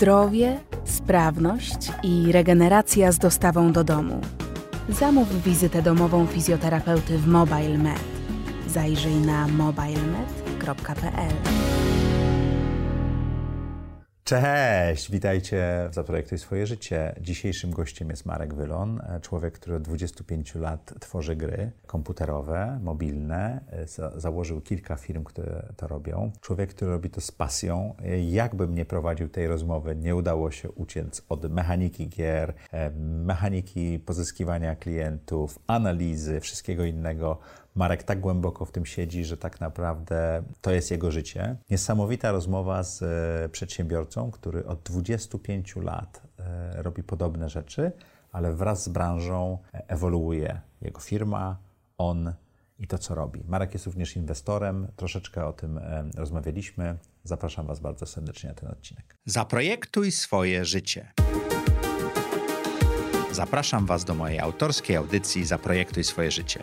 Zdrowie, sprawność i regeneracja z dostawą do domu. Zamów wizytę domową fizjoterapeuty w Mobile Med. Zajrzyj na mobilemed.pl. Cześć, witajcie w Zaprojektuj swoje życie. Dzisiejszym gościem jest Marek Wylon, człowiek, który od 25 lat tworzy gry komputerowe, mobilne. Za założył kilka firm, które to robią. Człowiek, który robi to z pasją. Jakbym nie prowadził tej rozmowy, nie udało się uciec od mechaniki gier, mechaniki pozyskiwania klientów, analizy, wszystkiego innego Marek tak głęboko w tym siedzi, że tak naprawdę to jest jego życie. Niesamowita rozmowa z e, przedsiębiorcą, który od 25 lat e, robi podobne rzeczy, ale wraz z branżą ewoluuje jego firma, on i to, co robi. Marek jest również inwestorem, troszeczkę o tym e, rozmawialiśmy. Zapraszam Was bardzo serdecznie na ten odcinek. Zaprojektuj swoje życie. Zapraszam Was do mojej autorskiej audycji Zaprojektuj swoje życie.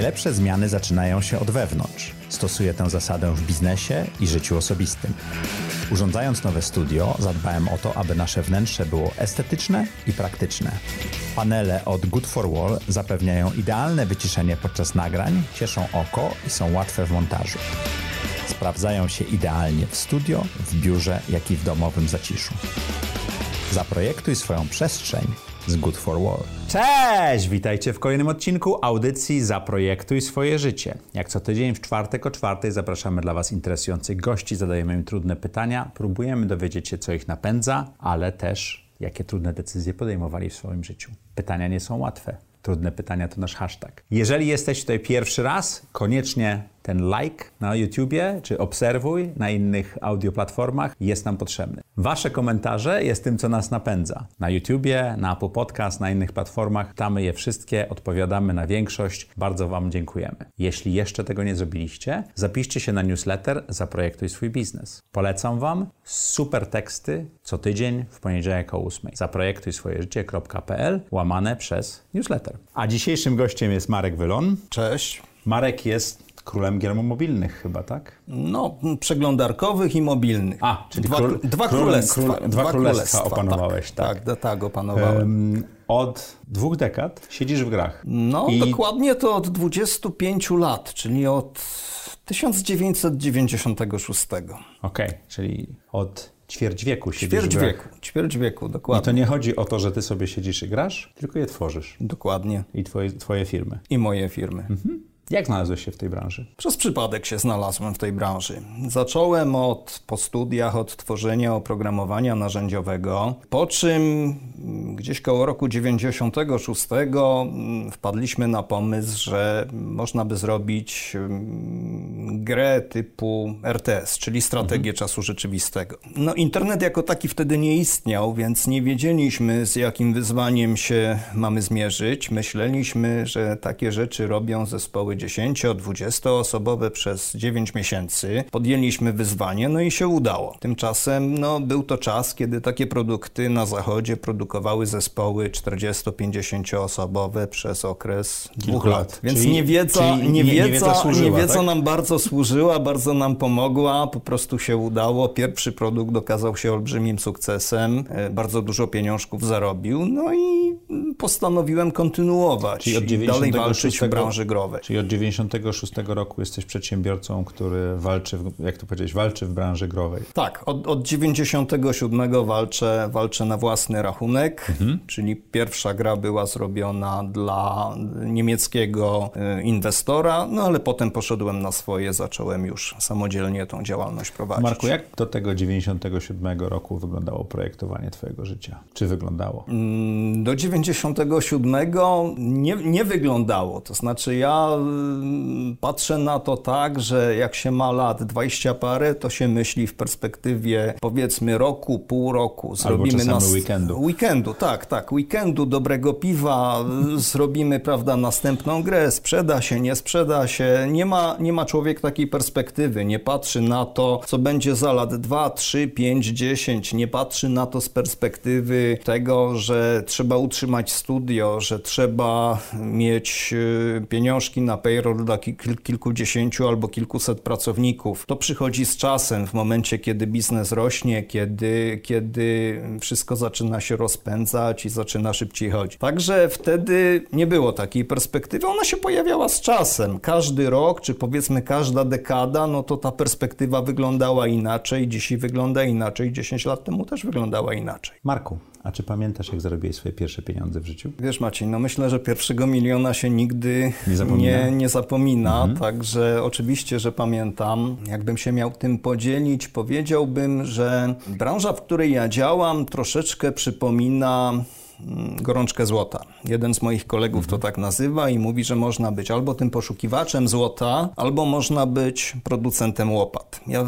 Najlepsze zmiany zaczynają się od wewnątrz. Stosuję tę zasadę w biznesie i życiu osobistym. Urządzając nowe studio, zadbałem o to, aby nasze wnętrze było estetyczne i praktyczne. Panele od Good for Wall zapewniają idealne wyciszenie podczas nagrań, cieszą oko i są łatwe w montażu. Sprawdzają się idealnie w studio, w biurze, jak i w domowym zaciszu. Zaprojektuj swoją przestrzeń z Good for Wall. Cześć! Witajcie w kolejnym odcinku audycji Zaprojektuj swoje życie. Jak co tydzień w czwartek o czwartej zapraszamy dla Was interesujących gości, zadajemy im trudne pytania, próbujemy dowiedzieć się, co ich napędza, ale też jakie trudne decyzje podejmowali w swoim życiu. Pytania nie są łatwe. Trudne pytania to nasz hashtag. Jeżeli jesteś tutaj pierwszy raz, koniecznie ten like na YouTubie, czy obserwuj na innych audioplatformach jest nam potrzebny. Wasze komentarze jest tym, co nas napędza. Na YouTubie, na Apple Podcast, na innych platformach, tamy je wszystkie, odpowiadamy na większość. Bardzo Wam dziękujemy. Jeśli jeszcze tego nie zrobiliście, zapiszcie się na newsletter Zaprojektuj swój biznes. Polecam Wam super teksty co tydzień w poniedziałek o 8. Zaprojektuj swoje życie.pl łamane przez newsletter. A dzisiejszym gościem jest Marek Wylon. Cześć. Marek jest królem gier mobilnych chyba, tak? No, przeglądarkowych i mobilnych. A, czyli dwa, król, dwa król, królestwa. Król, dwa, królestwa, królestwa opanowałeś, tak? Tak, tak, tak opanowały. Um, od dwóch dekad siedzisz w grach. No, I... dokładnie to od 25 lat, czyli od 1996. Okej, okay, czyli od ćwierć wieku siedzisz ćwierć w wieku, ćwierć wieku, dokładnie. I to nie chodzi o to, że ty sobie siedzisz i grasz, tylko je tworzysz. Dokładnie. I twoje, twoje firmy. I moje firmy. Mhm. Jak znalazłeś się w tej branży? Przez przypadek się znalazłem w tej branży. Zacząłem od, po studiach od tworzenia oprogramowania narzędziowego, po czym mm, gdzieś koło roku 96 mm, wpadliśmy na pomysł, że można by zrobić mm, grę typu RTS, czyli strategię mhm. czasu rzeczywistego. No internet jako taki wtedy nie istniał, więc nie wiedzieliśmy z jakim wyzwaniem się mamy zmierzyć. Myśleliśmy, że takie rzeczy robią zespoły 10-20 osobowe przez 9 miesięcy. Podjęliśmy wyzwanie, no i się udało. Tymczasem no, był to czas, kiedy takie produkty na zachodzie produkowały zespoły 40-50 osobowe przez okres dwóch lat. lat. Więc czyli, niewiedza, czyli niewiedza, niewiedza, służyła, niewiedza tak? nam bardzo służyła, bardzo nam pomogła, po prostu się udało. Pierwszy produkt okazał się olbrzymim sukcesem, e, bardzo dużo pieniążków zarobił, no i postanowiłem kontynuować czyli od i dalej walczyć w branży growej. Czyli od 96 roku jesteś przedsiębiorcą, który walczy, w, jak to powiedzieć, walczy w branży growej. Tak, od, od 97 walczę, walczę na własny rachunek, mhm. czyli pierwsza gra była zrobiona dla niemieckiego e, inwestora, no ale potem poszedłem na swoje, zacząłem już samodzielnie tą działalność prowadzić. Marku, jak do tego 97 roku wyglądało projektowanie twojego życia? Czy wyglądało? Mm, do 97 nie, nie wyglądało, to znaczy ja patrzę na to tak, że jak się ma lat 20 parę, to się myśli w perspektywie powiedzmy roku, pół roku. Zrobimy Albo nas... weekendu. Weekendu, tak, tak. Weekendu, dobrego piwa, zrobimy, prawda, następną grę, sprzeda się, nie sprzeda się. Nie ma, nie ma człowiek takiej perspektywy, nie patrzy na to, co będzie za lat 2, 3, 5, 10, nie patrzy na to z perspektywy tego, że trzeba utrzymać studio, że trzeba mieć y, pieniążki na payroll dla kilkudziesięciu albo kilkuset pracowników. To przychodzi z czasem, w momencie, kiedy biznes rośnie, kiedy, kiedy wszystko zaczyna się rozpędzać i zaczyna szybciej chodzić. Także wtedy nie było takiej perspektywy. Ona się pojawiała z czasem. Każdy rok, czy powiedzmy każda dekada, no to ta perspektywa wyglądała inaczej. Dzisiaj wygląda inaczej. 10 lat temu też wyglądała inaczej. Marku, a czy pamiętasz, jak zarobiłeś swoje pierwsze pieniądze w życiu? Wiesz, Maciej, no myślę, że pierwszego miliona się nigdy nie zapomina. Nie, nie zapomina mhm. Także oczywiście, że pamiętam. Jakbym się miał tym podzielić, powiedziałbym, że branża, w której ja działam, troszeczkę przypomina gorączkę złota. Jeden z moich kolegów to tak nazywa i mówi, że można być albo tym poszukiwaczem złota, albo można być producentem łopat. Ja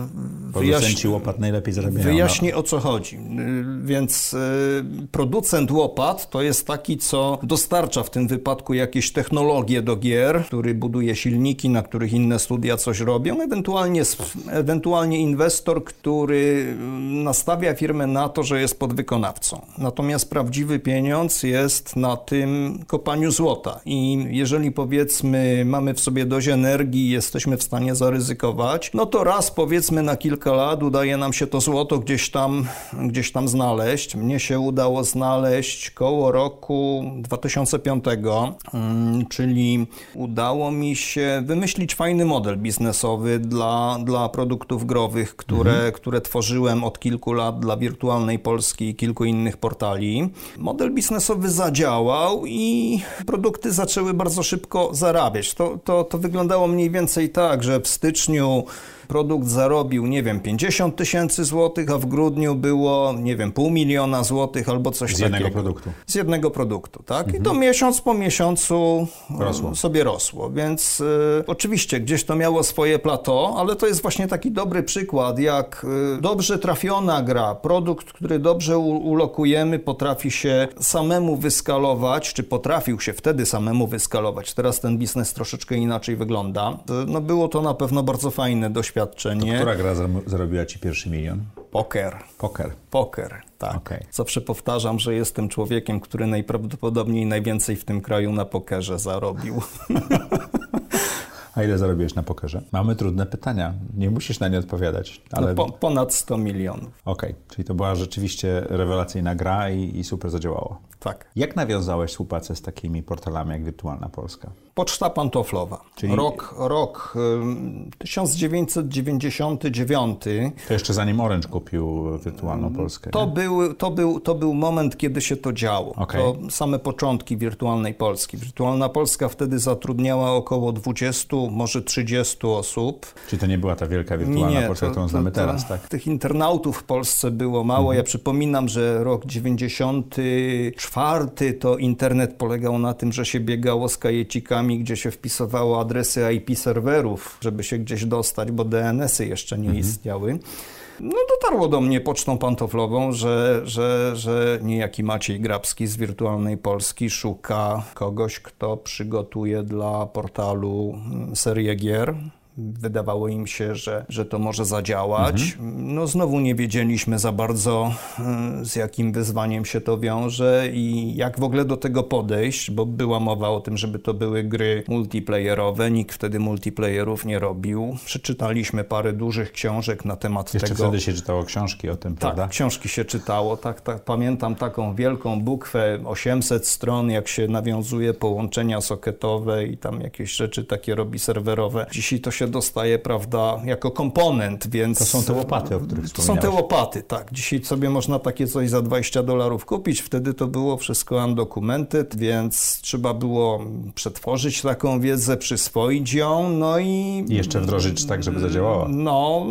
Producenci łopat najlepiej zarabiają. Wyjaśnię o co chodzi. Y, więc y, producent łopat to jest taki, co dostarcza w tym wypadku jakieś technologie do gier, który buduje silniki, na których inne studia coś robią, ewentualnie, ewentualnie inwestor, który y, nastawia firmę na to, że jest podwykonawcą. Natomiast prawdziwy pieniądz pieniądz jest na tym kopaniu złota. I jeżeli powiedzmy mamy w sobie dość energii, jesteśmy w stanie zaryzykować, no to raz powiedzmy na kilka lat udaje nam się to złoto gdzieś tam, gdzieś tam znaleźć. Mnie się udało znaleźć koło roku 2005, mm, czyli udało mi się wymyślić fajny model biznesowy dla, dla produktów growych, które, mhm. które tworzyłem od kilku lat dla Wirtualnej Polski i kilku innych portali. Model biznesowy zadziałał i produkty zaczęły bardzo szybko zarabiać. To, to, to wyglądało mniej więcej tak, że w styczniu produkt zarobił, nie wiem, 50 tysięcy złotych, a w grudniu było, nie wiem, pół miliona złotych albo coś Z takiego. Z jednego produktu. Z jednego produktu, tak? Mhm. I to mhm. miesiąc po miesiącu rosło. sobie rosło. Więc y, oczywiście gdzieś to miało swoje plateau, ale to jest właśnie taki dobry przykład, jak y, dobrze trafiona gra, produkt, który dobrze ulokujemy, potrafi się samemu wyskalować, czy potrafił się wtedy samemu wyskalować. Teraz ten biznes troszeczkę inaczej wygląda. No było to na pewno bardzo fajne doświadczenie doświadczenie. To która gra zarobiła Ci pierwszy milion? Poker. Poker. Poker, tak. Okay. Zawsze powtarzam, że jestem człowiekiem, który najprawdopodobniej najwięcej w tym kraju na pokerze zarobił. A ile zarobiłeś na pokerze? Mamy trudne pytania. Nie musisz na nie odpowiadać. No ale... No po, ponad 100 milionów. Okej, okay. czyli to była rzeczywiście rewelacyjna gra i, i super zadziałało. Tak. Jak nawiązałeś współpracę z takimi portalami jak Wirtualna Polska? Poczta pantoflowa. Czyli... Rok, rok 1999. To jeszcze zanim Orange kupił Wirtualną mm, Polskę. To był, to, był, to był moment, kiedy się to działo. Okay. To same początki Wirtualnej Polski. Wirtualna Polska wtedy zatrudniała około 20, może 30 osób. Czyli to nie była ta wielka Wirtualna nie, Polska, to, którą znamy to, teraz, tak? Tych internautów w Polsce było mało. Mhm. Ja przypominam, że rok 94 to internet polegał na tym, że się biegało z kajecikami gdzie się wpisywało adresy IP serwerów, żeby się gdzieś dostać, bo DNS-y jeszcze nie mhm. istniały. No dotarło do mnie pocztą pantoflową, że, że, że niejaki Maciej Grabski z Wirtualnej Polski szuka kogoś, kto przygotuje dla portalu mm, serię gier Wydawało im się, że, że to może zadziałać. Mhm. No znowu nie wiedzieliśmy za bardzo, y, z jakim wyzwaniem się to wiąże i jak w ogóle do tego podejść, bo była mowa o tym, żeby to były gry multiplayerowe. Nikt wtedy multiplayerów nie robił. Przeczytaliśmy parę dużych książek na temat Jeszcze tego. wtedy się czytało książki o tym, tak, prawda? Tak, książki się czytało. Tak, tak, pamiętam taką wielką bukwę, 800 stron, jak się nawiązuje połączenia socketowe i tam jakieś rzeczy takie robi serwerowe. Dzisiaj to się się dostaje, prawda, jako komponent, więc... To są te łopaty, o których To są te łopaty, tak. Dzisiaj sobie można takie coś za 20 dolarów kupić, wtedy to było wszystko undocumented, więc trzeba było przetworzyć taką wiedzę, przyswoić ją, no i... I jeszcze wdrożyć tak, żeby zadziałała. No,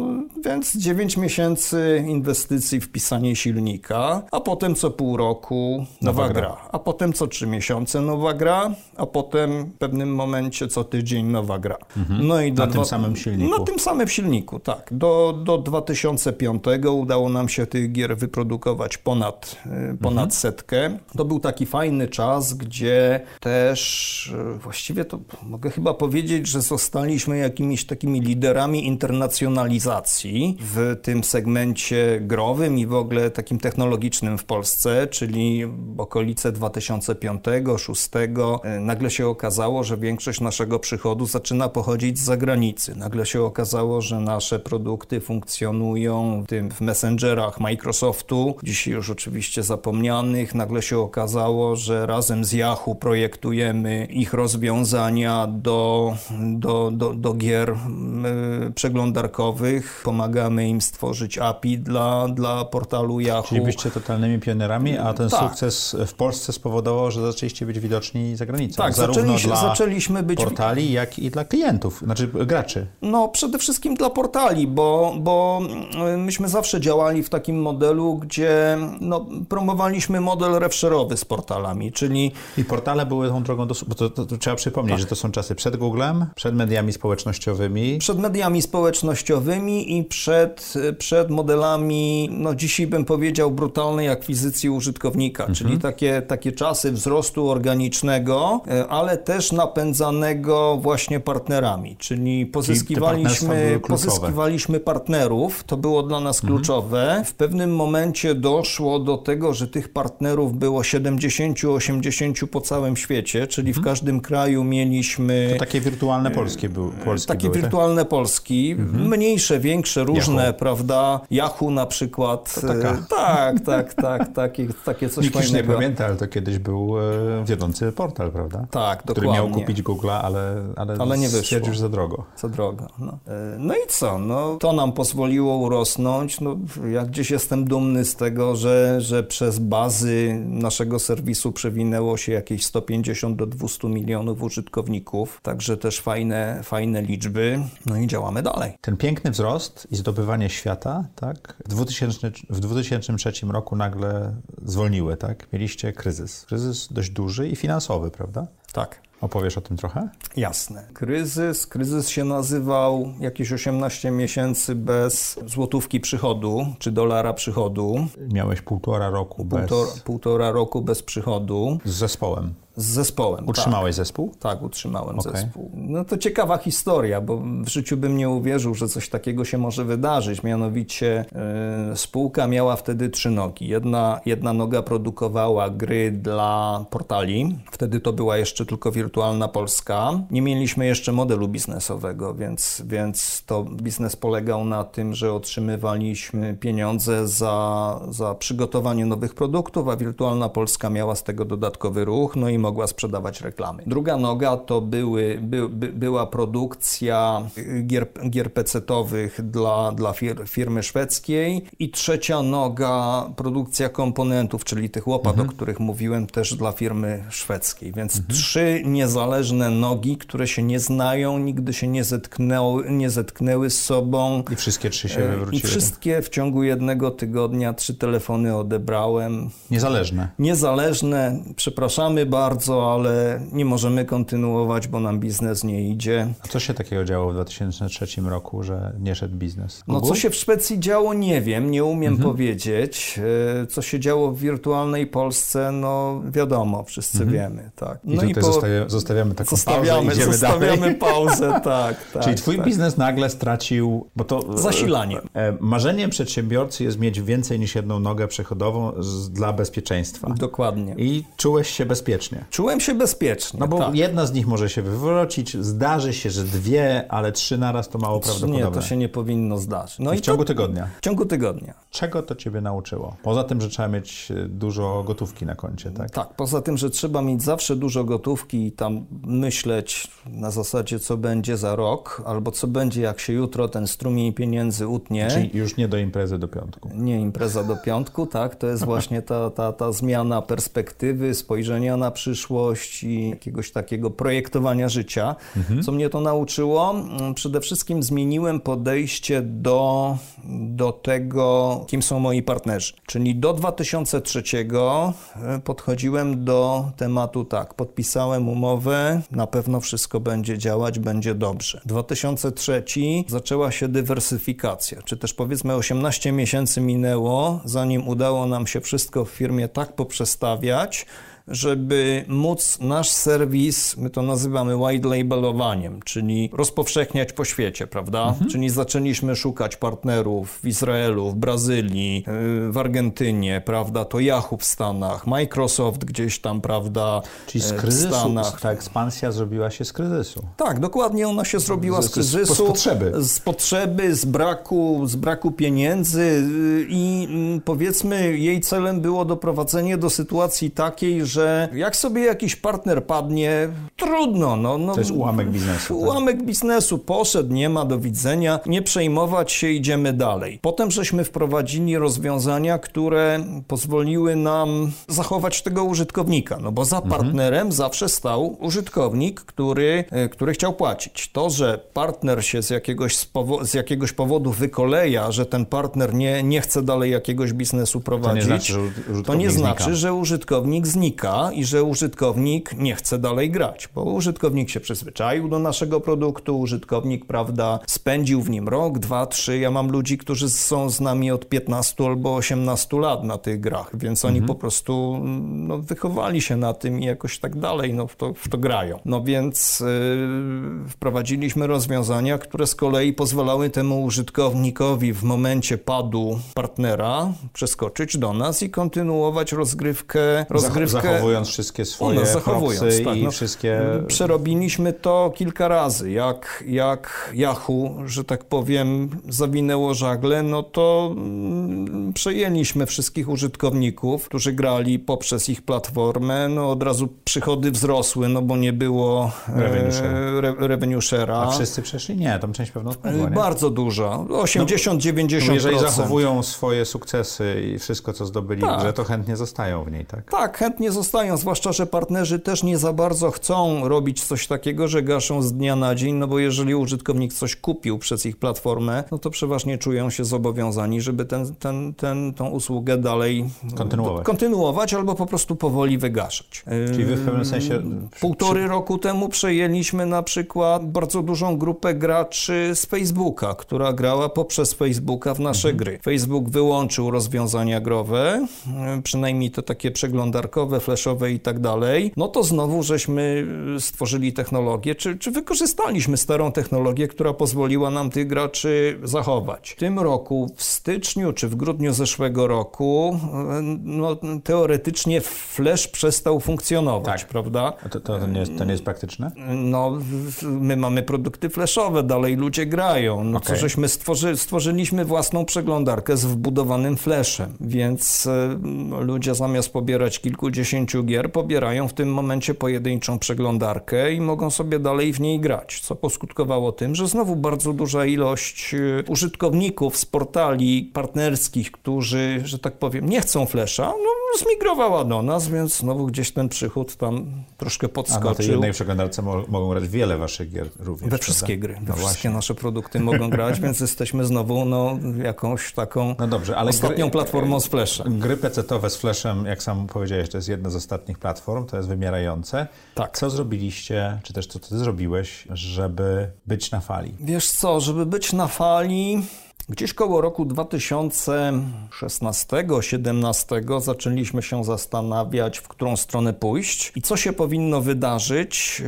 więc 9 miesięcy inwestycji w pisanie silnika, a potem co pół roku nowa, Nowa gra. gra. a potem co 3 miesiące nowa gra, a potem w pewnym momencie co tydzień nowa gra. No i do Mhm. Tym samym silniku. Na tym samym silniku, tak. Do, do 2005 udało nam się tych gier wyprodukować ponad, y, ponad Mhm. setkę. To był taki fajny czas, gdzie też y, właściwie to mogę chyba powiedzieć, że zostaliśmy jakimiś takimi liderami internacjonalizacji w tym segmencie growym i w ogóle takim technologicznym w Polsce, czyli w okolice 2005-2006 nagle się okazało, że większość naszego przychodu zaczyna pochodzić z zagranicy. Nagle się okazało, że nasze produkty funkcjonują w tym w messengerach Microsoftu, dzisiaj już oczywiście zapomnianych. Nagle się okazało, że razem z Yahoo projektujemy ich rozwiązania do, do, do, do gier y, przeglądarkowych. Pomagamy im stworzyć API dla, dla portalu Yahoo. Czyli byście totalnymi pionierami, a ten Tak. sukces w Polsce spowodował, że zaczęliście być widoczni za granicą. Tak, zarówno zaczęliśmy- dla zaczęliśmy być- portali, jak i dla klientów, znaczy graczy. No, przede wszystkim dla portali, bo, bo y, myśmy zawsze działali w takim modelu, gdzie no, promowaliśmy model refsherowy z portalami, czyli I portale były tą drogą do... Bo to, to, to trzeba przypomnieć, Tak. że to są czasy przed Googlem, przed mediami społecznościowymi. przed mediami społecznościowymi i przed, przed modelami, no dzisiaj bym powiedział, brutalnej akwizycji użytkownika, czyli takie, takie czasy wzrostu organicznego, e, ale też napędzanego właśnie partnerami, czyli pozyskiwaliśmy, pozyskiwaliśmy partnerów, to było dla nas kluczowe. W pewnym momencie doszło do tego, że tych partnerów było 70-80 po całym świecie, czyli w każdym kraju mieliśmy... To takie wirtualne polskie, był, polskie Takie były, tak? wirtualne Polski, mniejsze, większe, różne, Yahoo. prawda? Yahoo na przykład. E, Tak, tak, tak, takie, takie coś Nikt już nie fajnego. pamięta, ale to kiedyś był e, wiodący portal, prawda? Tak, Który miał dokładnie. kupić Google'a, ale, ale, Ale nie wyszło. stwierdził, że za drogo. Co drogo. No. E, no i co? No, to nam pozwoliło urosnąć. No, ja gdzieś jestem dumny z tego, że, że przez bazy naszego serwisu przewinęło się jakieś 150 do 200 milionów użytkowników. Także też fajne, fajne liczby. No i działamy dalej. Ten piękny wzrost i zdobywanie świata, tak? W, 2000, w 2003 roku nagle zwolniły, tak? Mieliście kryzys. Kryzys dość duży i finansowy, prawda? Tak. Opowiesz o tym trochę? Jasne. Kryzys. Kryzys się nazywał jakieś 18 miesięcy bez złotówki przychodu, czy dolara przychodu. Miałeś półtora roku bez... Półtora, półtora roku bez przychodu z zespołem. Z zespołem. Utrzymałeś zespół? Tak, tak utrzymałem Okej. zespół. No to ciekawa historia, bo w życiu bym nie uwierzył, że coś takiego się może wydarzyć. Mianowicie yy, spółka miała wtedy trzy nogi. Jedna, jedna noga produkowała gry dla portali. Wtedy to była jeszcze tylko wirtualna Polska. Nie mieliśmy jeszcze modelu biznesowego, więc, więc to biznes polegał na tym, że otrzymywaliśmy pieniądze za, za przygotowanie nowych produktów, a wirtualna Polska miała z tego dodatkowy ruch, no i mogła sprzedawać reklamy. Druga noga to były, by, by, była produkcja gier, gier PC-owych dla, dla fir, firmy szwedzkiej i trzecia noga produkcja komponentów, czyli tych łopat, o których mówiłem, też dla firmy szwedzkiej. Więc trzy niezależne nogi, które się nie znają, nigdy się nie zetknęły, nie zetknęły z sobą. I wszystkie trzy się E, I wywróciły. wszystkie w ciągu jednego tygodnia trzy telefony odebrałem. Niezależne. Niezależne, przepraszamy bardzo, ale nie możemy kontynuować, bo nam biznes nie idzie. A co się takiego działo w 2003 roku, że nie szedł biznes? No Google? co się w Szwecji działo, nie wiem, nie umiem powiedzieć. E, Co się działo w wirtualnej Polsce, no wiadomo, wszyscy wiemy, tak. I No tutaj zostawia, zostawiamy taką zostawiamy, pauzę, idziemy zostawiamy dalej. pauzę, tak, tak. Czyli twój tak. biznes nagle stracił, bo to... Zasilanie. E, Marzeniem przedsiębiorcy jest mieć więcej niż jedną nogę przechodową z, dla bezpieczeństwa. Dokładnie. I czułeś się bezpiecznie. Bezpiecznie. Czułem się bezpiecznie. No bo tak. jedna z nich może się wywrócić, zdarzy się, że dwie, ale trzy naraz to mało prawdopodobne. Nie, to się nie powinno zdarzyć. No I w ciągu to, tygodnia. w ciągu tygodnia. Czego to ciebie nauczyło? Poza tym, że trzeba mieć e, dużo gotówki na koncie, tak? Tak, poza tym, że trzeba mieć zawsze dużo gotówki i tam myśleć na zasadzie, co będzie za rok, albo co będzie, jak się jutro ten strumień pieniędzy utnie. Czyli już nie do imprezy do piątku. Nie impreza do piątku, tak? To jest właśnie ta, ta, ta zmiana perspektywy, spojrzenia na przyszłość i jakiegoś takiego projektowania życia. Co mnie to nauczyło? Mm, Przede wszystkim zmieniłem podejście do, do tego, kim są moi partnerzy. Czyli do 2003 e, podchodziłem do tematu tak, podpisałem umowę, na pewno wszystko będzie działać, będzie dobrze. 2003 zaczęła się dywersyfikacja, czy też powiedzmy 18 miesięcy minęło, zanim udało nam się wszystko w firmie tak poprzestawiać, żeby móc nasz serwis, my to nazywamy white labelowaniem, czyli rozpowszechniać po świecie, prawda? Czyli zaczęliśmy szukać partnerów w Izraelu, w Brazylii, yy, w Argentynie, prawda? To Yahoo w Stanach, Microsoft gdzieś tam, prawda? Czyli z e, w kryzysu, Stanach. ta ekspansja zrobiła się z kryzysu. Tak, dokładnie ona się zrobiła Z- z, z- z- kryzysu. z potrzeby. Z potrzeby, z braku, z braku pieniędzy yy, i mm, powiedzmy jej celem było doprowadzenie do sytuacji takiej, że jak sobie jakiś partner padnie, trudno. No, no, To jest ułamek biznesu. Tak? Ułamek biznesu poszedł, nie ma do widzenia, nie przejmować się, idziemy dalej. Potem żeśmy wprowadzili rozwiązania, które pozwoliły nam zachować tego użytkownika, no bo za Mhm. partnerem zawsze stał użytkownik, który, e, który chciał płacić. To, że partner się z jakiegoś, z powo- z jakiegoś powodu wykoleja, że ten partner nie, nie chce dalej jakiegoś biznesu prowadzić, znaczy, że to nie znaczy, że użytkownik znika i że użytkownik nie chce dalej grać, bo użytkownik się przyzwyczaił do naszego produktu, użytkownik, prawda, spędził w nim rok, dwa, trzy. Ja mam ludzi, którzy są z nami od 15 albo 18 lat na tych grach, więc oni po prostu no, wychowali się na tym i jakoś tak dalej no, w, to, w to grają. No więc yy, wprowadziliśmy rozwiązania, które z kolei pozwalały temu użytkownikowi w momencie padu partnera przeskoczyć do nas i kontynuować rozgrywkę, rozgrywkę Zachowując wszystkie swoje nas zachowując, propsy tak, i no. wszystkie... Przerobiliśmy to kilka razy. Jak, jak Yahoo, że tak powiem, zawinęło żagle, no to mm, przejęliśmy wszystkich użytkowników, którzy grali poprzez ich platformę. No od razu przychody wzrosły, no bo nie było Revenue share. e, re, revenue share'a. A wszyscy przeszli? Nie, tam część pewno spadła, nie? Bardzo duża. 80-90%. No, jeżeli zachowują swoje sukcesy i wszystko, co zdobyli Tak. grze, to chętnie zostają w niej, tak? Tak, chętnie zostają, zwłaszcza, że partnerzy też nie za bardzo chcą robić coś takiego, że gaszą z dnia na dzień, no bo jeżeli użytkownik coś kupił przez ich platformę, no to przeważnie czują się zobowiązani, żeby ten, ten, ten, tą usługę dalej Kontynuować. kontynuować albo po prostu powoli wygaszać. Czyli wy w pewnym sensie... Półtory roku temu przejęliśmy na przykład bardzo dużą grupę graczy z Facebooka, która grała poprzez Facebooka w nasze Mhm. gry. Facebook wyłączył rozwiązania growe, y, przynajmniej te takie przeglądarkowe, flashowe i tak dalej. No to znowu żeśmy y, stworzyli technologię, czy, czy wykorzystaliśmy starą technologię, która pozwoliła nam tych graczy zachować. W tym roku, w styczniu czy w grudniu zeszłego roku, y, no, teoretycznie Flash przestał funkcjonować, Tak. prawda? A To, to, nie jest, to nie jest praktyczne? No, w- my mamy produkty flashowe, dalej ludzie grają. No co Okej. żeśmy stworzy, stworzyliśmy własną przeglądarkę z wbudowanym flashem, więc ludzie zamiast pobierać kilkudziesięciu gier, pobierają w tym momencie pojedynczą przeglądarkę i mogą sobie dalej w niej grać, co poskutkowało tym, że znowu bardzo duża ilość e, użytkowników z portali partnerskich, którzy, że tak powiem, nie chcą flasha, no zmigrowała do nas, więc znowu gdzieś ten przychód tam troszkę A podskoczył. na tej jednej przeglądarce mo mogą grać wiele waszych gier również, We prawda? wszystkie gry, we No wszystkie właśnie. nasze produkty mogą grać, więc jesteśmy znowu no, jakąś taką No dobrze, ale ostatnią gry- platformą z Flasha. Gry PC-owe z Flashem, jak sam powiedziałeś, to jest jedna z ostatnich platform, to jest wymierające. Tak. Co zrobiliście, czy też co ty zrobiłeś, żeby być na fali? Wiesz co, żeby być na fali, Gdzieś koło roku 2016-17 zaczęliśmy się zastanawiać, w którą stronę pójść i co się powinno wydarzyć,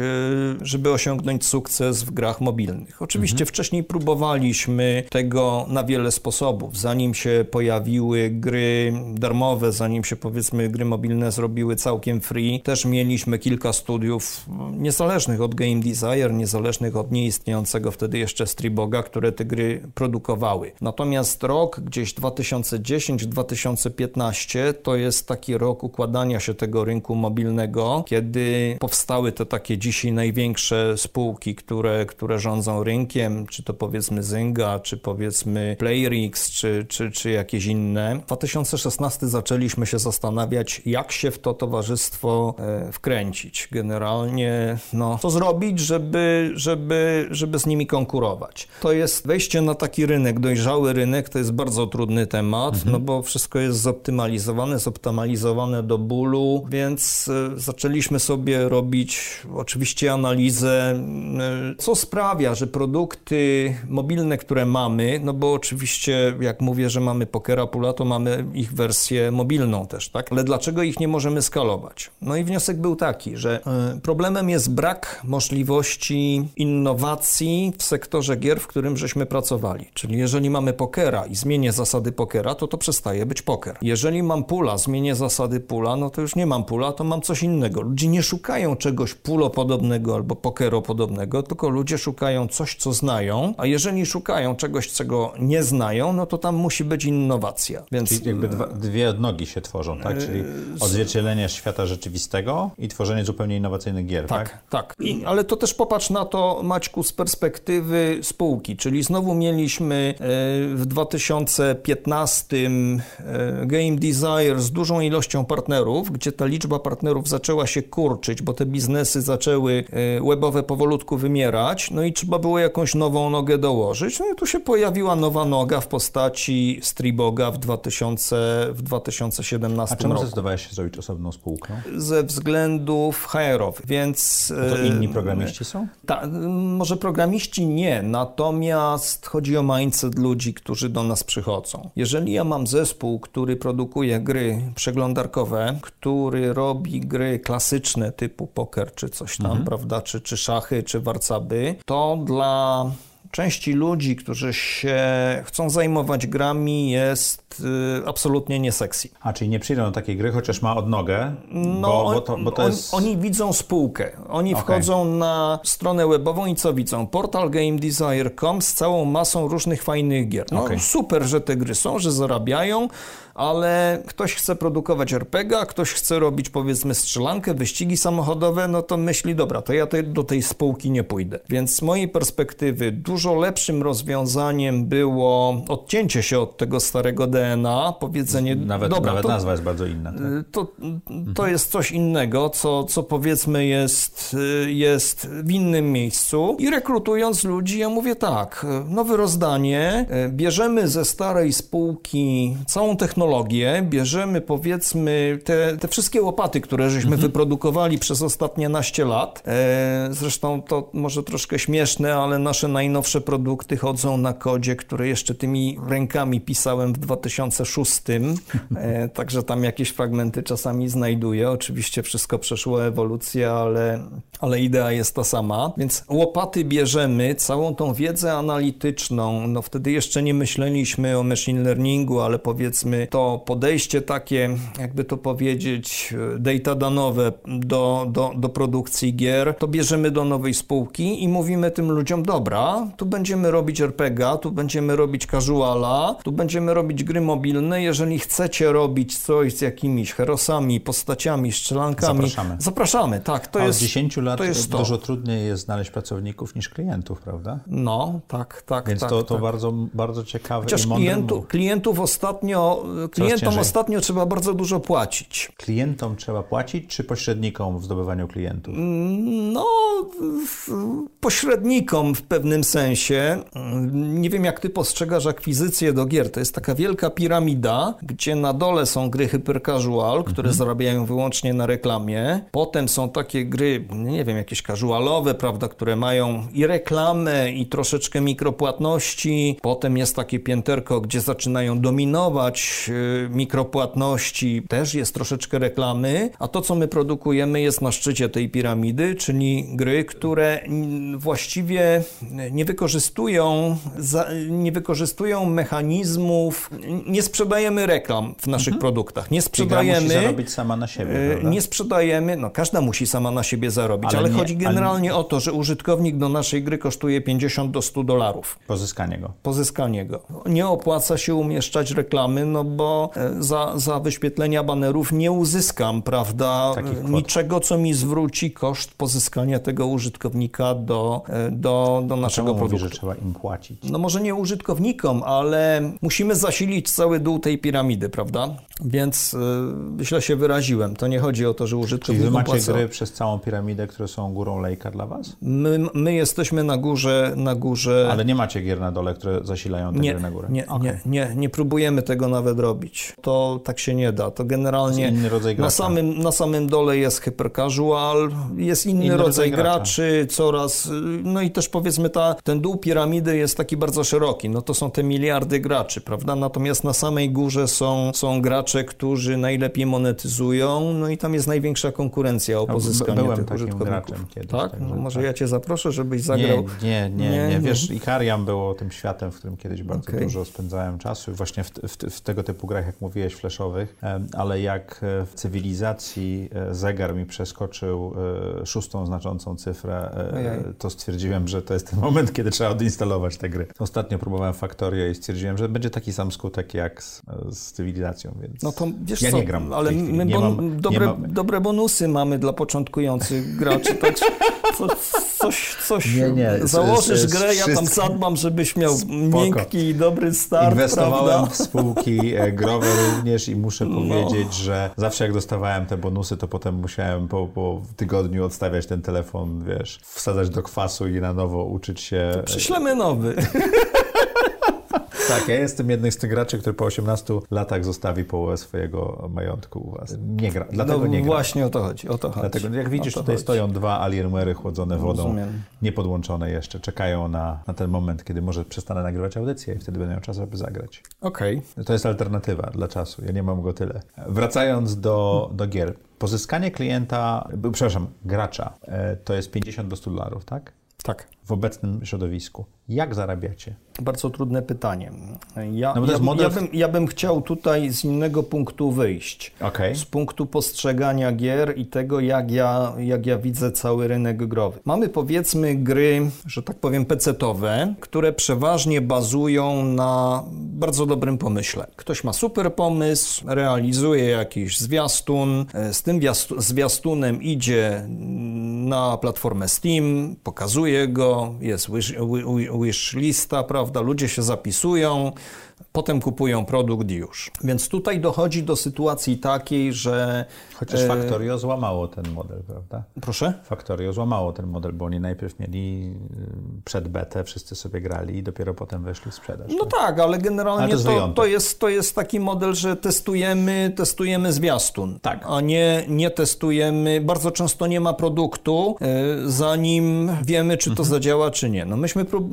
y, żeby osiągnąć sukces w grach mobilnych. Oczywiście mhm. wcześniej próbowaliśmy tego na wiele sposobów. Zanim się pojawiły gry darmowe, zanim się powiedzmy gry mobilne zrobiły całkiem free, też mieliśmy kilka studiów niezależnych od Game Desire, niezależnych od nieistniejącego wtedy jeszcze Striboga, które te gry produkowały. Natomiast rok gdzieś 2010-2015 to jest taki rok układania się tego rynku mobilnego, kiedy powstały te takie dzisiaj największe spółki, które, które rządzą rynkiem, czy to powiedzmy Zynga, czy powiedzmy Playrix, czy, czy, czy jakieś inne. W 2016 zaczęliśmy się zastanawiać, jak się w to towarzystwo e, wkręcić. Generalnie, no, co zrobić, żeby, żeby, żeby z nimi konkurować. To jest wejście na taki rynek, dojrzały rynek, to jest bardzo trudny temat, mhm. no bo wszystko jest zoptymalizowane, zoptymalizowane do bólu, więc e, zaczęliśmy sobie robić oczywiście analizę, e, co sprawia, że produkty mobilne, które mamy, no bo oczywiście jak mówię, że mamy Pokera Pula, to mamy ich wersję mobilną też, tak? Ale dlaczego ich nie możemy skalować? No i wniosek był taki, że e, problemem jest brak możliwości innowacji w sektorze gier, w którym żeśmy pracowali. Czyli jeżeli mamy pokera i zmienię zasady pokera, to to przestaje być poker. Jeżeli mam pula, zmienię zasady pula, no to już nie mam pula, to mam coś innego. Ludzie nie szukają czegoś pulopodobnego albo pokeropodobnego, tylko ludzie szukają coś, co znają, a jeżeli szukają czegoś, czego nie znają, no to tam musi być innowacja. Więc... Czyli jakby dwa, dwie odnogi się tworzą, tak? Czyli yy, odzwierciedlenie świata rzeczywistego i tworzenie zupełnie innowacyjnych gier, tak? Tak, tak. I, ale to też popatrz na to, Maćku, z perspektywy spółki, czyli znowu mieliśmy e, w 2015 e, Game Desire z dużą ilością partnerów, gdzie ta liczba partnerów zaczęła się kurczyć, bo te biznesy zaczęły e, webowe powolutku wymierać, no i trzeba było jakąś nową nogę dołożyć. No i tu się pojawiła nowa noga w postaci Striboga w, 2000, w 2017 A czemu roku. zdecydowałeś się zrobić osobną spółkę? Ze względów HR-owych, więc... A to inni programiści są? Ta, może programiści nie, natomiast chodzi o mindset ludzi, którzy do nas przychodzą. Jeżeli ja mam zespół, który produkuje gry przeglądarkowe, który robi gry klasyczne typu poker czy coś tam, mhm. prawda, czy, czy szachy, czy warcaby, to dla części ludzi, którzy się chcą zajmować grami, jest y, absolutnie nie sexy. A czyli nie przyjdą do takiej gry, chociaż ma odnogę? No, bo, bo to, bo to on, jest... Oni widzą spółkę. Oni okay. wchodzą na stronę webową i co widzą? Portal GameDesire.com z całą masą różnych fajnych gier. No okay. super, że te gry są, że zarabiają, ale ktoś chce produkować RPG, ktoś chce robić powiedzmy strzelankę, wyścigi samochodowe, no to myśli, dobra, to ja do tej spółki nie pójdę. Więc z mojej perspektywy dużo lepszym rozwiązaniem było odcięcie się od tego starego DNA, powiedzenie, nawet, dobra, nawet to, nazwa jest bardzo inna. Tak? To, to jest coś innego, co, co powiedzmy jest, jest w innym miejscu i rekrutując ludzi, ja mówię tak, nowe rozdanie, bierzemy ze starej spółki całą technologię, technologię, bierzemy powiedzmy te, te wszystkie łopaty, które żeśmy mhm. wyprodukowali przez ostatnie naście lat. E, zresztą to może troszkę śmieszne, ale nasze najnowsze produkty chodzą na kodzie, które jeszcze tymi rękami pisałem w 2006. E, także tam jakieś fragmenty czasami znajduję. Oczywiście wszystko przeszło ewolucję, ale, ale idea jest ta sama. Więc łopaty bierzemy, całą tą wiedzę analityczną. No wtedy jeszcze nie myśleliśmy o machine learningu, ale powiedzmy to podejście takie, jakby to powiedzieć, data danowe do, do, do produkcji gier, to bierzemy do nowej spółki i mówimy tym ludziom, dobra, tu będziemy robić RPG, tu będziemy robić casuala, tu będziemy robić gry mobilne, jeżeli chcecie robić coś z jakimiś herosami, postaciami, strzelankami, zapraszamy. Zapraszamy, tak, to A jest od 10 lat to jest to. dużo trudniej jest znaleźć pracowników niż klientów, prawda? No, tak, tak. Więc tak, to, to tak. bardzo, bardzo ciekawe Chociaż i klientu, klientów ostatnio Klientom ostatnio trzeba bardzo dużo płacić. Klientom trzeba płacić, czy pośrednikom w zdobywaniu klientów? No, pośrednikom w pewnym sensie. mm, nie wiem jak ty postrzegasz akwizycję do gier, to jest taka wielka piramida, gdzie na dole są gry hypercasual, które mhm. zarabiają wyłącznie na reklamie, potem są takie gry, nie wiem, jakieś casualowe, prawda, które mają i reklamę, i troszeczkę mikropłatności, potem jest takie pięterko, gdzie zaczynają dominować mikropłatności, też jest troszeczkę reklamy, a to, co my produkujemy jest na szczycie tej piramidy, czyli gry, które właściwie nie wykorzystują, nie wykorzystują mechanizmów, nie sprzedajemy reklam w naszych mhm. produktach, nie sprzedajemy... musi zarobić sama na siebie, y, prawda? Nie sprzedajemy, no każda musi sama na siebie zarobić, ale, ale nie, chodzi generalnie ale... o to, że użytkownik do naszej gry kosztuje 50 do 100 dolarów. Pozyskanie go. Pozyskanie go. Nie opłaca się umieszczać reklamy, no bo e, za, za wyświetlenia banerów nie uzyskam, prawda, niczego, co mi zwróci koszt pozyskania tego użytkownika do, e, do, do naszego Czemu produktu. Mówi, że trzeba im płacić? No może nie użytkownikom, ale musimy zasilić cały dół tej piramidy, prawda? Więc yy, źle się wyraziłem. To nie chodzi o to, że użytkownikom Czyli wy macie płacą. gry przez całą piramidę, które są górą lejka dla was? My, my jesteśmy na górze, na górze... Ale nie macie gier na dole, które zasilają te nie, gry na górę? Nie, okay. nie, nie, nie próbujemy tego nawet robić. To tak się nie da. To generalnie... Na samym, na samym dole jest hypercasual, jest inny, inny rodzaj, rodzaj graczy, coraz... No i też powiedzmy ta, ten dół piramidy jest taki bardzo szeroki. No to są te miliardy graczy, prawda? Natomiast na samej górze są, są gracze, którzy najlepiej monetyzują, no i tam jest największa konkurencja o pozyskanie Byłem tych takim graczem kiedyś. Tak? No może tak. ja cię zaproszę, żebyś zagrał. Nie, nie, nie. nie. Wiesz, Ikariam było tym światem, w którym kiedyś bardzo okay. dużo spędzałem czasu. Właśnie w, w, w, tego typu grach, jak mówiłeś, flashowych, ale jak e, w cywilizacji e, zegar mi przeskoczył e, szóstą znaczącą cyfrę, Ojej. to stwierdziłem, że to jest ten moment, kiedy trzeba odinstalować te gry. Ostatnio próbowałem Factorio i stwierdziłem, że będzie taki sam skutek jak z, z cywilizacją, więc no to, wiesz ja co, nie gram. Ale my bon, mam, dobre, mam... dobre bonusy mamy dla początkujących graczy, tak co, coś, coś nie, nie. założysz grę, ja tam zadbam, żebyś miał Spoko. miękki i dobry start, Inwestowałem prawda? w spółki e, growe również i muszę no. powiedzieć, że zawsze jak dostawałem te bonusy, to potem musiałem po, po tygodniu odstawiać ten telefon, wiesz, wsadzać do kwasu i na nowo uczyć się. To prześlemy nowy. Tak, ja jestem jednym z tych graczy, który po 18 latach zostawi połowę swojego majątku u was. Nie gra, dlatego no, nie gra. właśnie o to chodzi, o to chodzi. Dlatego, jak widzisz, tutaj chodzi. stoją dwa Alienware'y chłodzone wodą, Rozumiem. niepodłączone jeszcze, czekają na, na ten moment, kiedy może przestanę nagrywać audycję i wtedy będę miał czas, aby zagrać. Okej. Okay. To jest alternatywa dla czasu, ja nie mam go tyle. Wracając do, do gier. Pozyskanie klienta, przepraszam, gracza, e, to jest 50 do 100 dolarów, tak? Tak. W obecnym środowisku. Jak zarabiacie? Bardzo trudne pytanie. Ja, no ja, model... ja, bym, ja bym chciał tutaj z innego punktu wyjść. Okay. Z punktu postrzegania gier i tego, jak ja, jak ja widzę cały rynek growy. Mamy powiedzmy gry, że tak powiem, pecetowe, które przeważnie bazują na bardzo dobrym pomyśle. Ktoś ma super pomysł, realizuje jakiś zwiastun, z tym zwiastunem idzie na platformę Steam, pokazuje go, jest wish, wish lista, prawda? Ludzie się zapisują, potem kupują produkt już. Więc tutaj dochodzi do sytuacji takiej, że... Chociaż e, Factorio złamało ten model, prawda? Proszę? Factorio złamało ten model, bo oni najpierw mieli y, przed betę, wszyscy sobie grali i dopiero potem weszli w sprzedaż. No tak, ale generalnie ale to, to, to, jest, to jest taki model, że testujemy, testujemy zwiastun, tak. a nie, nie testujemy, bardzo często nie ma produktu, y, zanim wiemy, czy to mhm. zadziała, czy nie. No myśmy prób,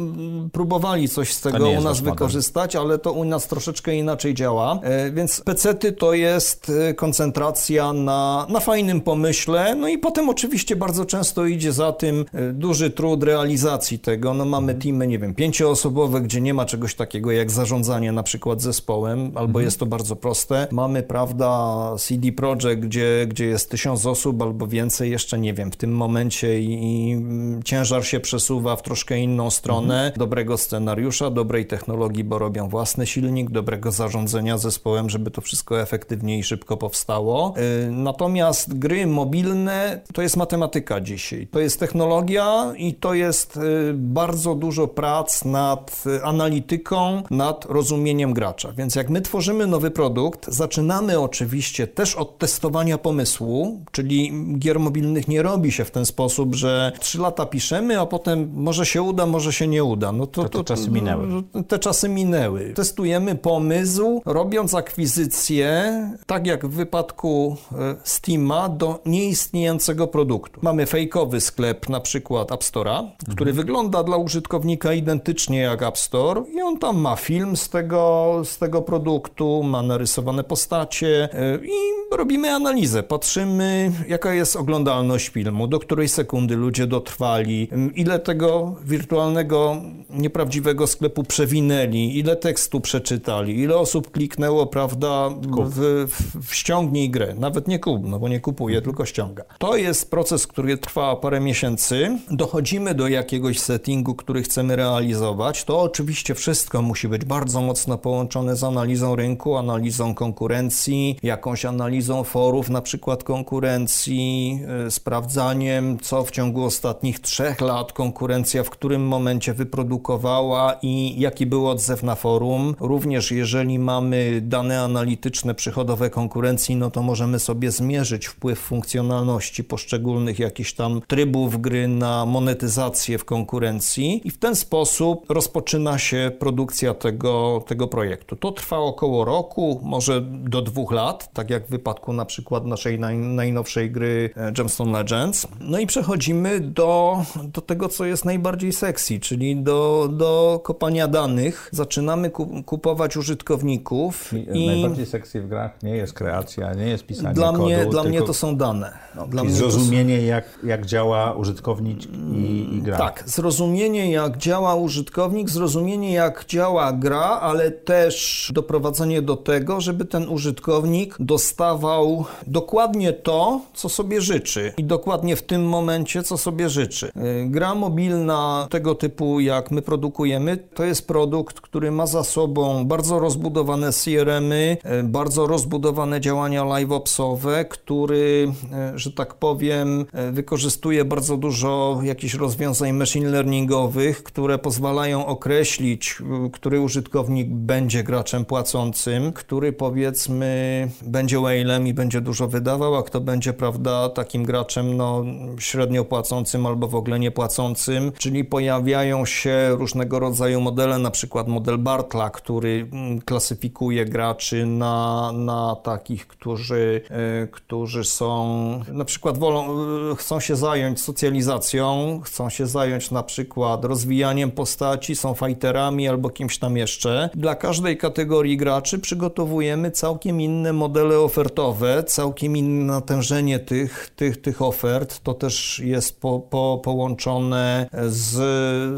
próbowali coś z tego u nas wykorzystać, model. ale to u nas troszeczkę inaczej działa, e, więc pecety to jest e, koncentracja na, na fajnym pomyśle, no i potem oczywiście bardzo często idzie za tym e, duży trud realizacji tego. No mamy teamy, nie wiem, pięcioosobowe, gdzie nie ma czegoś takiego jak zarządzanie na przykład zespołem, albo mhm. jest to bardzo proste. Mamy, prawda, CD Projekt, gdzie, gdzie jest tysiąc osób albo więcej, jeszcze nie wiem, w tym momencie i, i mm, ciężar się przesuwa w troszkę inną stronę, mhm. dobrego scenariusza, dobrej technologii, bo robią własne silniki, silnik, dobrego zarządzania zespołem, żeby to wszystko efektywnie i szybko powstało. Y, natomiast gry mobilne to jest matematyka dzisiaj. To jest technologia i to jest y, bardzo dużo prac nad analityką, nad rozumieniem gracza. Więc jak my tworzymy nowy produkt, zaczynamy oczywiście też od testowania pomysłu, czyli gier mobilnych nie robi się w ten sposób, że trzy lata piszemy, a potem może się uda, może się nie uda. No to, to, te czasy minęły. Te czasy minęły. Testujemy pomysł, robiąc akwizycję, tak jak w wypadku e, Steama, do nieistniejącego produktu. Mamy fejkowy sklep, na przykład App Store'a, który mhm. wygląda dla użytkownika identycznie jak App Store i on tam ma film z tego, z tego produktu, ma narysowane postacie e, i robimy analizę. Patrzymy, jaka jest oglądalność filmu, do której sekundy ludzie dotrwali, ile tego wirtualnego, nieprawdziwego sklepu przewinęli, ile tekstu przeczytali, ile osób kliknęło, prawda, w, w, w ściągnij grę. Nawet nie kup, no bo nie kupuje, tylko ściąga. To jest proces, który trwa parę miesięcy. Dochodzimy do jakiegoś settingu, który chcemy realizować. To oczywiście wszystko musi być bardzo mocno połączone z analizą rynku, analizą konkurencji, jakąś analizą forów, na przykład konkurencji, yy, sprawdzaniem, co w ciągu ostatnich trzech lat konkurencja w którym momencie wyprodukowała i jaki był odzew na forum. Również jeżeli mamy dane analityczne przychodowe konkurencji, no to możemy sobie zmierzyć wpływ funkcjonalności poszczególnych jakichś tam trybów gry na monetyzację w konkurencji i w ten sposób rozpoczyna się produkcja tego, tego projektu. To trwa około roku, może do dwóch lat, tak jak w wypadku na przykład naszej naj, najnowszej gry e, Gemstone Legends. No i przechodzimy do, do tego, co jest najbardziej sexy, czyli do, do kopania danych. Zaczynamy kupować użytkowników. I, i... Najbardziej sexy w grach nie jest kreacja, nie jest pisanie dla kodu. Mnie, dla tylko... mnie to są dane. No, dla I zrozumienie, są... jak, jak działa użytkownik i, i gra. Tak, zrozumienie, jak działa użytkownik, zrozumienie, jak działa gra, ale też doprowadzenie do tego, żeby ten użytkownik dostawał dokładnie to, co sobie życzy i dokładnie w tym momencie, co sobie życzy. Y, gra mobilna tego typu, jak my produkujemy, to jest produkt, który ma za sobą bardzo rozbudowane CRM-y, y, bardzo rozbudowane działania live-opsowe, który, y, że tak powiem, wykorzystuje bardzo dużo jakichś rozwiązań machine learningowych, które pozwalają określić, który użytkownik będzie graczem płacącym, który powiedzmy będzie whale'em i będzie dużo wydawał, a kto będzie, prawda, takim graczem no, średnio płacącym albo w ogóle nie płacącym, czyli pojawiają się różnego rodzaju modele, na przykład model Bartla, który mm, klasyfikuje graczy na, na takich, którzy, e, którzy są na przykład wolą, e, chcą się zająć socjalizacją, chcą się zająć na przykład rozwijaniem postaci, są fighterami albo kimś tam jeszcze. Dla każdej kategorii graczy przygotowujemy całkiem inne modele ofertowe, całkiem inne natężenie tych, tych, tych ofert. To też jest po, po, połączone z,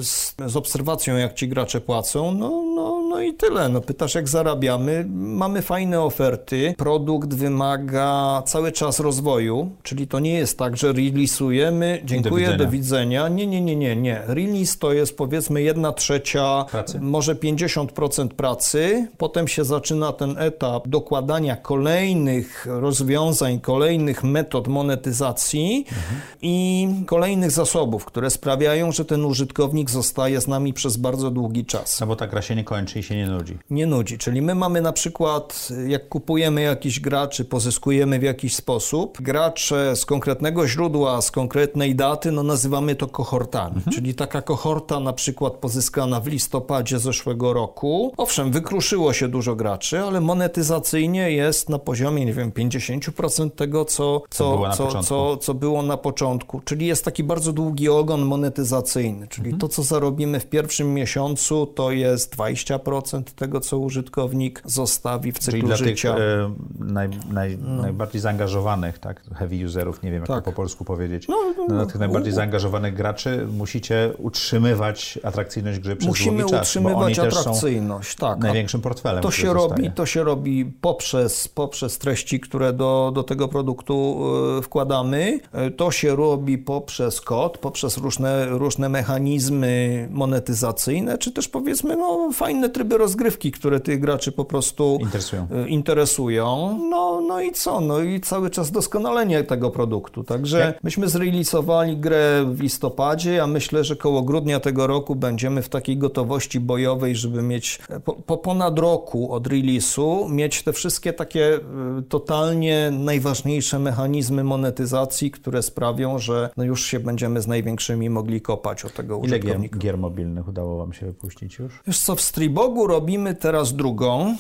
z, z obserwacją, jak ci gracze płacą. No, no, no i tyle. No, pytasz, jak zarabiamy. Mamy fajne oferty. Produkt wymaga cały czas rozwoju, czyli to nie jest tak, że release'ujemy, dziękuję, do widzenia. do widzenia. Nie, nie, nie, nie, nie. Release to jest powiedzmy jedna trzecia, pracy. może 50% pracy. Potem się zaczyna ten etap dokładania kolejnych rozwiązań, kolejnych metod monetyzacji mhm. i kolejnych zasobów, które sprawiają, że ten użytkownik zostaje z nami przez bardzo długi czas. No bo ta gra się nie kończy i się nie nudzi. Nie nudzi, czyli my mamy na przykład, jak kupujemy jakiś graczy, pozyskujemy w jakiś sposób, gracze z konkretnego źródła, z konkretnej daty, no nazywamy to kohortami. Mhm. Czyli taka kohorta na przykład pozyskana w listopadzie zeszłego roku. Owszem, wykruszyło się dużo graczy, ale monetyzacyjnie jest na poziomie, nie wiem, 50% tego, co, co, co, co, co, co było na początku. Czyli jest taki bardzo długi ogon monetyzacyjny. Czyli mhm. to, co zarobimy w pierwszym miesiącu, to jest 20% tego, co użytkownik zostawi w cyklu Czyli dla życia. Tych, e, naj, naj, no. najbardziej zaangażowanych, tak? Heavy userów, nie wiem, jak tak. to po polsku powiedzieć. No, no, no, tych najbardziej zaangażowanych graczy musicie utrzymywać atrakcyjność gry przez Musimy długi czas, utrzymywać atrakcyjność, tak. Największym portfelem. To się, robi, to się robi poprzez, poprzez treści, które do, do tego produktu e, wkładamy. E, to się robi poprzez kod, poprzez różne, różne mechanizmy monetyzacyjne, czy też powiedzmy no, fajne tryby tryby rozgrywki, które tych graczy po prostu Interesują. y, interesują. No, no i co? No i cały czas doskonalenie tego produktu. Także Jak- myśmy zrealizowali grę w listopadzie, ja myślę, że koło grudnia tego roku będziemy w takiej gotowości bojowej, żeby mieć e, po, po ponad roku od release'u mieć te wszystkie takie y, totalnie najważniejsze mechanizmy monetyzacji, które sprawią, że no już się będziemy z największymi mogli kopać od tego Ile gier, użytkownika. gier mobilnych udało Wam się wypuścić już? Wiesz co, w Stribogu robimy teraz drugą.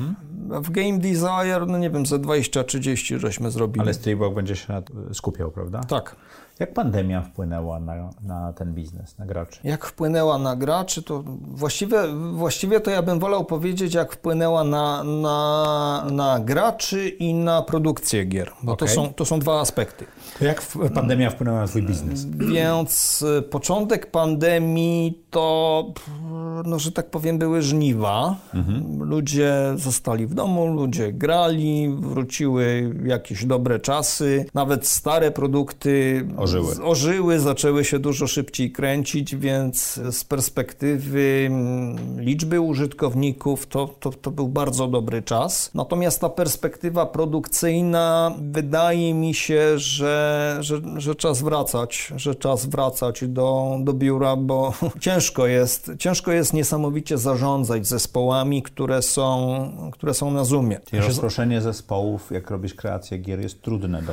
Mhm. W Game Desire, no nie wiem, ze 20-30 żeśmy zrobili. Ale Streambox będzie się skupiał, prawda? Tak. Jak pandemia wpłynęła na, na ten biznes, na graczy? Jak wpłynęła na graczy, to właściwie, właściwie to ja bym wolał powiedzieć, jak wpłynęła na, na, na graczy i na produkcję gier, bo Okej. to, są, to są dwa aspekty. Jak pandemia wpłynęła na Twój biznes? Więc y, początek pandemii to, no, że tak powiem, były żniwa. Ludzie zostali w domu, ludzie grali, wróciły jakieś dobre czasy. Nawet stare produkty Ożyły. ożyły, zaczęły się dużo szybciej kręcić, więc z perspektywy mm, liczby użytkowników to, to, to był bardzo dobry czas. Natomiast ta perspektywa produkcyjna wydaje mi się, że, że, że czas wracać, że czas wracać do, do biura, bo ciężko jest, ciężko jest niesamowicie zarządzać zespołami, które są, które są na Zoomie. Czyli rozproszenie zespołów, jak robisz kreację gier, jest trudne do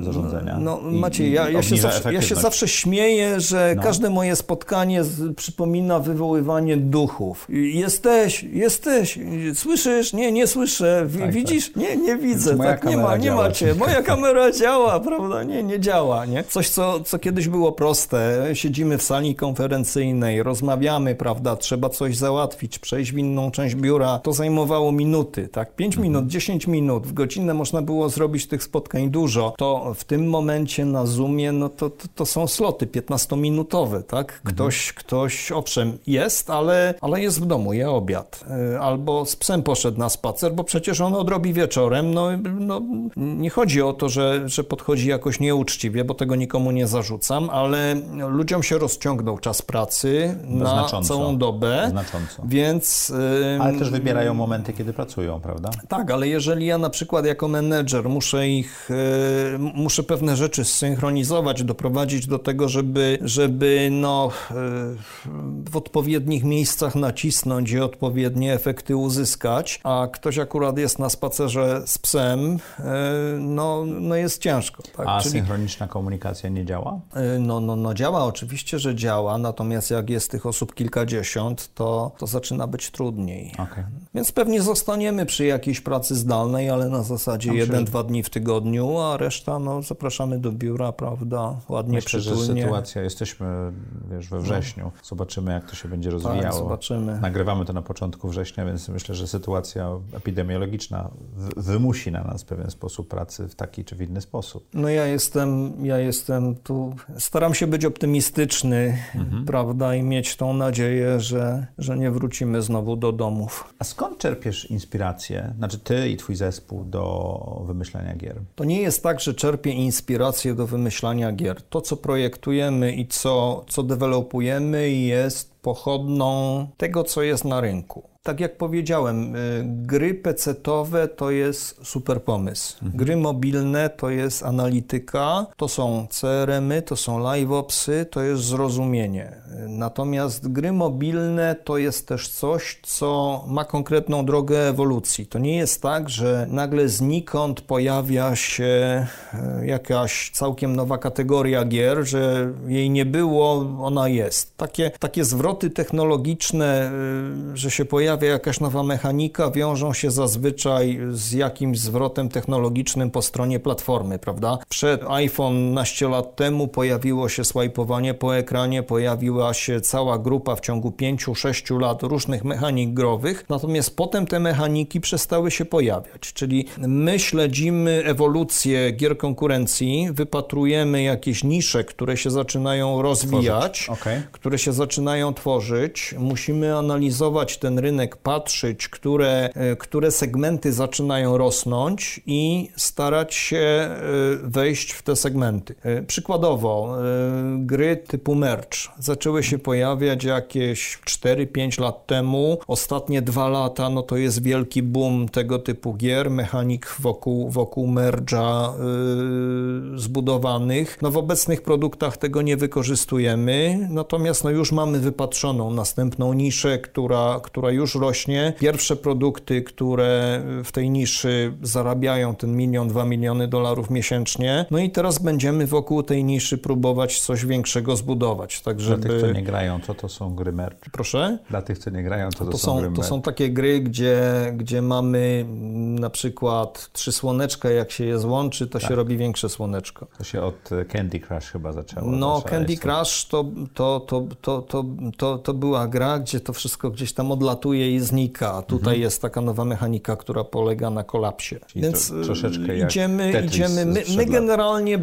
e, zarządzania. No I- Maciej, i ja, ja, się zawsze, ja się zawsze śmieję, że No. każde moje spotkanie z, przypomina wywoływanie duchów. Jesteś, jesteś, słyszysz? Nie, nie słyszę. Wi- Tak, Widzisz? Nie, nie widzę. Tak, nie ma, nie działa, macie. Moja kamera działa, prawda? Nie, nie działa, nie? Coś, co, co kiedyś było proste. Siedzimy w sali konferencyjnej, rozmawiamy, prawda? Trzeba coś załatwić, przejść w inną część biura. To zajmowało minuty, tak? 5 Mhm. minut, 10 minut. W godzinę można było zrobić tych spotkań dużo. To w tym momencie na Zoomie, no to, to, to są sloty 15-minutowe, tak? Mhm. Ktoś, ktoś, owszem, jest, ale, ale jest w domu, je obiad. Y, Albo z psem poszedł na spacer, bo przecież on odrobi wieczorem. No, no nie chodzi o to, że, że podchodzi jakoś nieuczciwie, bo tego nikomu nie zarzucam, ale ludziom się rozciągnął czas pracy na znacząco. całą dobę. Znacząco. Więc... y, Ale też wybierają momenty, kiedy pracują, prawda? tak, ale jeżeli ja na przykład jako menedżer muszę ich, m- muszę pewne rzeczy zsynchronizować, doprowadzić do tego, żeby, żeby no, e, w odpowiednich miejscach nacisnąć i odpowiednie efekty uzyskać, a ktoś akurat jest na spacerze z psem, e, no, no jest ciężko. Tak? A Czyli, synchroniczna komunikacja nie działa? e, no, no, no działa, oczywiście, że działa, natomiast jak jest tych osób kilkadziesiąt, to, to zaczyna być trudniej. Okej. Więc pewnie zostaniemy przy jakiejś pracy zdalnej, ale na zasadzie Myślę, jeden, że- dwa dni w tygodniu, a reszta no, zapraszamy do biura, prawda, ładnie, Myślę, że przytulnie. sytuacja, jesteśmy wiesz, we wrześniu, zobaczymy jak to się będzie rozwijało. Tak, zobaczymy. Nagrywamy to na początku września, więc myślę, że sytuacja epidemiologiczna wymusi na nas pewien sposób pracy w taki czy w inny sposób. No ja jestem, ja jestem tu, staram się być optymistyczny, Mhm. prawda, i mieć tą nadzieję, że, że nie wrócimy znowu do domów. A skąd czerpiesz inspirację, znaczy ty i twój zespół do wymyślania gier? To nie jest tak, że czerpię inspirację do wymyślania gier. To, co projektujemy i co, co dewelopujemy, jest pochodną tego, co jest na rynku. Tak jak powiedziałem, y, gry PC-owe to jest super pomysł. Gry mobilne to jest analityka, to są CRM-y, to są live-opsy, to jest zrozumienie. Y, Natomiast gry mobilne to jest też coś, co ma konkretną drogę ewolucji. To nie jest tak, że nagle znikąd pojawia się e, jakaś całkiem nowa kategoria gier, że jej nie było, ona jest. Takie, takie zwroty technologiczne, y, że się pojawia jakaś nowa mechanika, wiążą się zazwyczaj z jakimś zwrotem technologicznym po stronie platformy, prawda? Przed iPhone naście lat temu pojawiło się swajpowanie po ekranie, pojawiła się cała grupa w ciągu 5-6 lat różnych mechanik growych, natomiast potem te mechaniki przestały się pojawiać, czyli my śledzimy ewolucję gier konkurencji, wypatrujemy jakieś nisze, które się zaczynają rozwijać, Okej. które się zaczynają tworzyć, musimy analizować ten rynek, patrzeć, które, e, które segmenty zaczynają rosnąć i starać się e, wejść w te segmenty. E, przykładowo, gry typu merch zaczęły się pojawiać jakieś 4-5 lat temu. Ostatnie dwa lata no to jest wielki boom tego typu gier, mechanik wokół, wokół merge'a yy, zbudowanych. No w obecnych produktach tego nie wykorzystujemy, natomiast no już mamy następną niszę, która, która już rośnie. Pierwsze produkty, które w tej niszy zarabiają ten milion, dwa miliony dolarów miesięcznie. No i teraz będziemy wokół tej niszy próbować coś większego zbudować. Tak, żeby... Dla tych, co nie grają, co to są gry merch? Proszę? Dla tych, co nie grają, co to, to są, są gry merch? To są takie gry, gdzie, gdzie mamy na przykład trzy słoneczka, jak się je złączy, to tak. się robi większe słoneczko. To się od Candy Crush chyba zaczęło. No, Candy Crush to, to, to, to, to, to, to była gra, gdzie to wszystko gdzieś tam odlatuje i znika. Tutaj mhm. jest taka nowa mechanika, która polega na kolapsie. Czyli Więc to, troszeczkę idziemy, idziemy my, my generalnie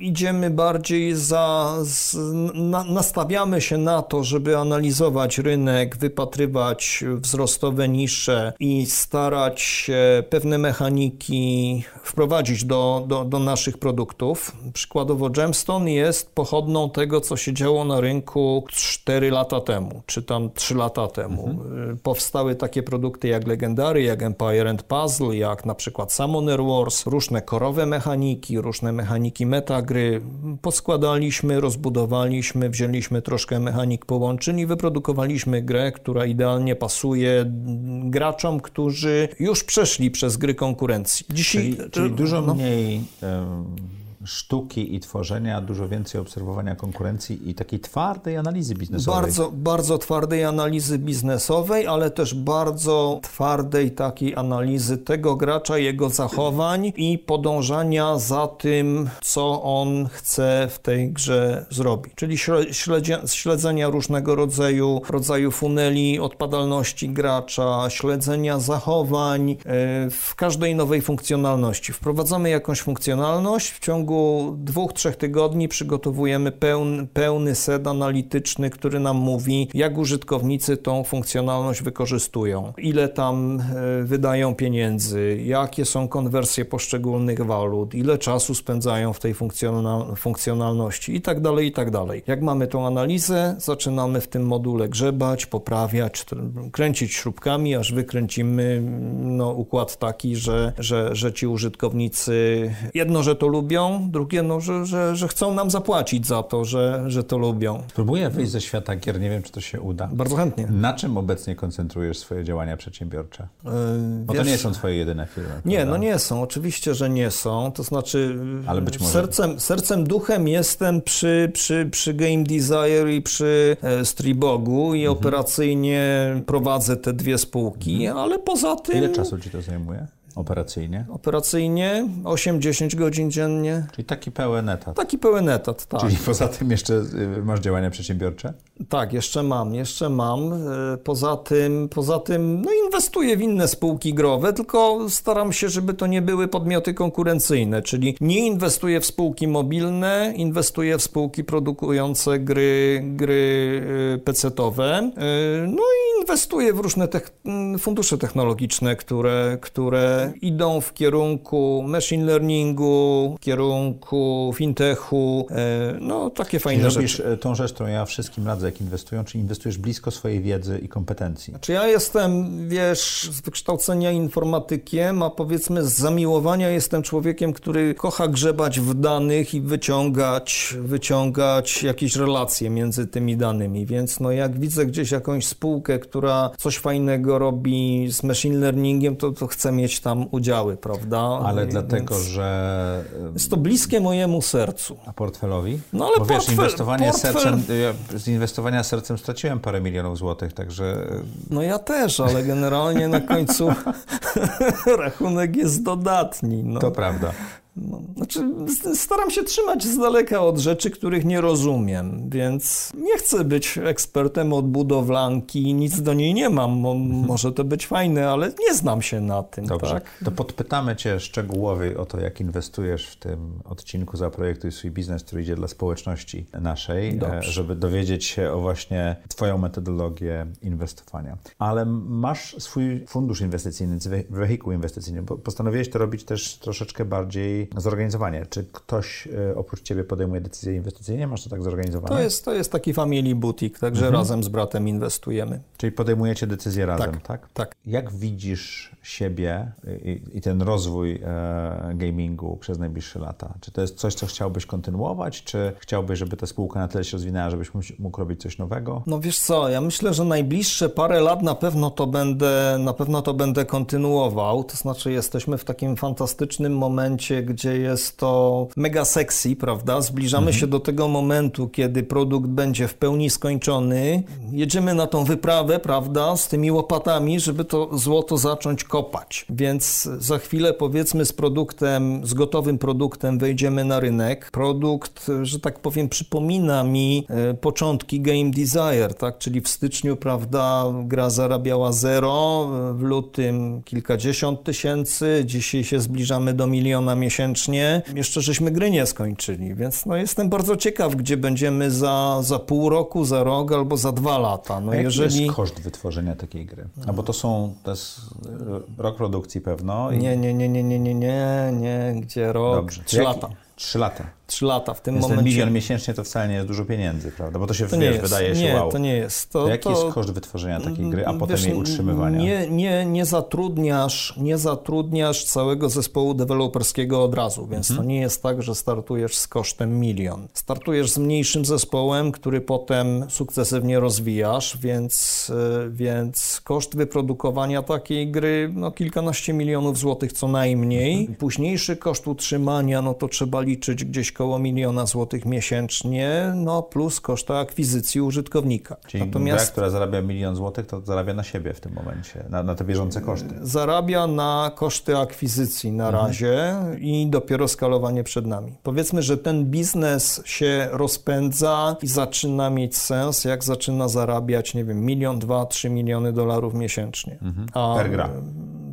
idziemy bardziej za, z, na, nastawiamy się na to, żeby analizować rynek, wypatrywać wzrostowe nisze i starać się pewne mechaniki wprowadzić do, do, do naszych produktów. Przykładowo Gemstone jest pochodną tego, co się działo na rynku 4 lata temu, czy tam 3 lata temu. Mhm. Powstały takie produkty jak Legendary, jak Empire and Puzzle, jak na przykład Summoner Wars, różne korowe mechaniki, różne mechaniki metagry. Poskładaliśmy, rozbudowaliśmy, wzięliśmy troszkę mechanik połączeń i wyprodukowaliśmy grę, która idealnie pasuje graczom, którzy już przeszli przez gry konkurencji. Dzisiaj, czyli, czyli dużo no, mniej sztuki i tworzenia, dużo więcej obserwowania konkurencji i takiej twardej analizy biznesowej. Bardzo, bardzo twardej analizy biznesowej, ale też bardzo twardej takiej analizy tego gracza, jego zachowań i podążania za tym, co on chce w tej grze zrobić. Czyli śledzenia różnego rodzaju, rodzaju funeli, odpadalności gracza, śledzenia zachowań e, w każdej nowej funkcjonalności. Wprowadzamy jakąś funkcjonalność w ciągu ciągu dwóch, trzech tygodni przygotowujemy pełny, pełny set analityczny, który nam mówi, jak użytkownicy tą funkcjonalność wykorzystują, ile tam e, wydają pieniędzy, jakie są konwersje poszczególnych walut, ile czasu spędzają w tej funkcjonal funkcjonalności i tak dalej, i tak dalej. Jak mamy tą analizę, zaczynamy w tym module grzebać, poprawiać, kręcić śrubkami, aż wykręcimy no, układ taki, że, że, że ci użytkownicy jedno, że to lubią, drugie, no, że, że, że chcą nam zapłacić za to, że, że to lubią. Spróbuję wyjść ze świata gier, nie wiem, czy to się uda. Bardzo chętnie. Na czym obecnie koncentrujesz swoje działania przedsiębiorcze? Yy, Bo wiesz, to nie są twoje jedyne firmy. Nie, prawda? no nie są, oczywiście, że nie są. To znaczy, Ale być może... sercem, sercem duchem jestem przy, przy, przy Game Desire i przy e, Stribogu i mhm. operacyjnie prowadzę te dwie spółki, mhm. ale poza tym... Ile czasu ci to zajmuje? Operacyjnie? Operacyjnie 8-10 godzin dziennie. Czyli taki pełen etat. Taki pełen etat, tak. Czyli poza tym jeszcze y, masz działania przedsiębiorcze? Tak, jeszcze mam, jeszcze mam. Y, poza tym, poza tym no inwestuję w inne spółki growe, tylko staram się, żeby to nie były podmioty konkurencyjne, czyli nie inwestuję w spółki mobilne, inwestuję w spółki produkujące gry, gry y, pecetowe, no i inwestuję w różne fundusze technologiczne, które, które idą w kierunku machine learningu, w kierunku fintechu, e, no takie fajne czyli rzeczy. robisz tą rzecz, którą ja wszystkim radzę, jak inwestują, czyli inwestujesz blisko swojej wiedzy i kompetencji. Znaczy ja jestem, wiesz, z wykształcenia informatykiem, a powiedzmy z zamiłowania jestem człowiekiem, który kocha grzebać w danych i wyciągać, wyciągać jakieś relacje między tymi danymi, więc no jak widzę gdzieś jakąś spółkę, która coś fajnego robi z machine learningiem, to, to chcę mieć tam udziały, prawda? Ale dlatego, że... Jest to bliskie mojemu sercu. A portfelowi? No ale Bo wiesz, portfel, inwestowanie portfel... sercem, ja z inwestowania sercem straciłem parę milionów złotych, także... No ja też, ale generalnie na końcu rachunek jest dodatni. No. To prawda. No, znaczy, staram się trzymać z daleka od rzeczy, których nie rozumiem, więc nie chcę być ekspertem od budowlanki, nic do niej nie mam. Mo, może to być fajne, ale nie znam się na tym. Dobrze, tak? to podpytamy Cię szczegółowo o to, jak inwestujesz w tym odcinku Zaprojektuj swój biznes, który idzie dla społeczności naszej, e, Dobrze. żeby dowiedzieć się o właśnie Twoją metodologię inwestowania. Ale masz swój fundusz inwestycyjny, wehikuł inwestycyjny, bo postanowiłeś to robić też troszeczkę bardziej zorganizowanie. Czy ktoś e, oprócz Ciebie podejmuje decyzje inwestycyjne? Masz to tak zorganizowane? To jest, to jest taki family boutique, także Mhm. razem z bratem inwestujemy. Czyli podejmujecie decyzje razem, Tak, tak? tak. Jak widzisz siebie i, i ten rozwój e, gamingu przez najbliższe lata? Czy to jest coś, co chciałbyś kontynuować, czy chciałbyś, żeby ta spółka na tyle się rozwinęła, żebyś mógł- mógł robić coś nowego? No wiesz co, ja myślę, że najbliższe parę lat na pewno to będę, na pewno to będę kontynuował. To znaczy jesteśmy w takim fantastycznym momencie, gdzie jest to mega sexy, prawda? Zbliżamy się do tego momentu, kiedy produkt będzie w pełni skończony. Jedziemy na tą wyprawę, prawda, z tymi łopatami, żeby to złoto zacząć kopać. Więc za chwilę powiedzmy z produktem, z gotowym produktem wejdziemy na rynek. Produkt, że tak powiem, przypomina mi e, początki Game Desire, tak? Czyli w styczniu, prawda, gra zarabiała zero, e, w lutym kilkadziesiąt tysięcy, dzisiaj się zbliżamy do miliona miesięcznie. Jeszcze żeśmy gry nie skończyli, więc no jestem bardzo ciekaw, gdzie będziemy za, za pół roku, za rok albo za dwa lata. No A jaki jeżeli... jest koszt wytworzenia takiej gry? No bo to są, to jest e, rok produkcji pewno. I... Nie, nie, nie, nie, nie, nie, nie, nie, gdzie rok? Dobrze. Trzy Jaki- lata. Trzy lata. Trzy lata w tym Więc ten momencie. milion miesięcznie to wcale nie jest dużo pieniędzy, prawda? Bo to się, to wiesz, jest. wydaje się nie, wow. to nie jest. To, jaki to, jest koszt wytworzenia takiej gry, a potem wiesz, jej utrzymywania? Nie, nie, nie, zatrudniasz, nie zatrudniasz całego zespołu deweloperskiego od razu, więc Mhm. to nie jest tak, że startujesz z kosztem milion. Startujesz z mniejszym zespołem, który potem sukcesywnie rozwijasz, więc, y, więc koszt wyprodukowania takiej gry no kilkanaście milionów złotych co najmniej. Mhm. Późniejszy koszt utrzymania, no to trzeba liczyć gdzieś koło miliona złotych miesięcznie, no plus koszta akwizycji użytkownika. Czyli gra, która zarabia milion złotych, to zarabia na siebie w tym momencie, na, na te bieżące koszty. zarabia na koszty akwizycji na Mhm. razie i dopiero skalowanie przed nami. Powiedzmy, że ten biznes się rozpędza i zaczyna mieć sens, jak zaczyna zarabiać, nie wiem, milion, dwa, trzy miliony dolarów miesięcznie. A, Mhm. Per gra.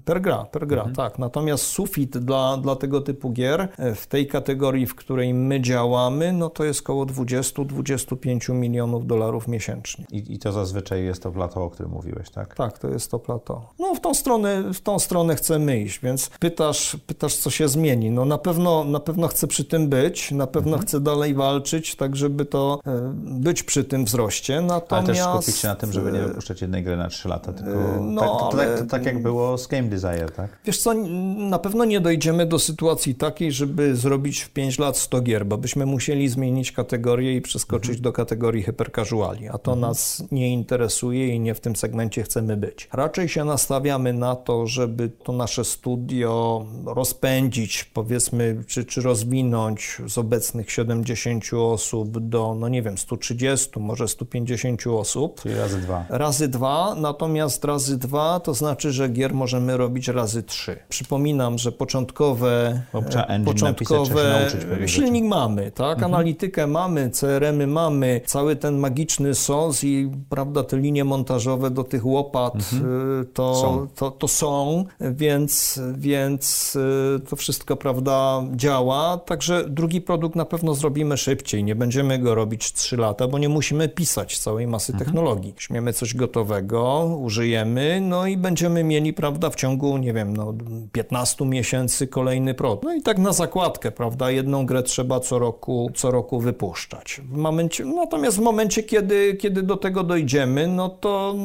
Per gra, per gra, tak. Natomiast sufit dla, dla tego typu gier e, w tej kategorii, w której my działamy, no to jest około 20-25 milionów dolarów miesięcznie. I, I to zazwyczaj jest to plato, o którym mówiłeś, tak? Tak, to jest to plato. No w tą stronę, w tą stronę chcemy iść, więc pytasz, pytasz, co się zmieni. No na pewno, na pewno chcę przy tym być, na pewno Mhm. chcę dalej walczyć, tak żeby to e, być przy tym wzroście. Ale Natomiast też skupić się na tym, żeby nie wypuszczać jednej gry na 3 lata, tylko no, tak, to, ale- tak, tak jak było z Game Desire, tak? Wiesz co, na pewno nie dojdziemy do sytuacji takiej, żeby zrobić w 5 lat 100 gier, bo byśmy musieli zmienić kategorię i przeskoczyć Mhm. do kategorii hypercasuali, a to nas nie interesuje i nie w tym segmencie chcemy być. Raczej się nastawiamy na to, żeby to nasze studio rozpędzić, powiedzmy, czy, czy rozwinąć z obecnych 70 osób do, no nie wiem, 130, może 150 osób. Czyli razy dwa. Razy dwa, natomiast razy dwa to znaczy, że gier możemy robić razy trzy. Przypominam, że początkowe, e, napisać, początkowe pewnych silnik mamy, tak? Mhm. Analitykę mamy, CRM-y mamy, cały ten magiczny sos i prawda, te linie montażowe do tych łopat y, to, Mhm. Są. To, to są, więc, więc y, to wszystko prawda działa. Także drugi produkt na pewno zrobimy szybciej. Nie będziemy go robić 3 lata, bo nie musimy pisać całej masy Mhm. technologii. Weźmiemy coś gotowego, użyjemy, no i będziemy mieli, prawda, w ciągu, nie wiem, no 15 miesięcy kolejny produkt. No i tak na zakładkę, prawda, jedną grę trzeba co roku, co roku wypuszczać. W momencie, natomiast w momencie, kiedy, kiedy do tego dojdziemy, no to,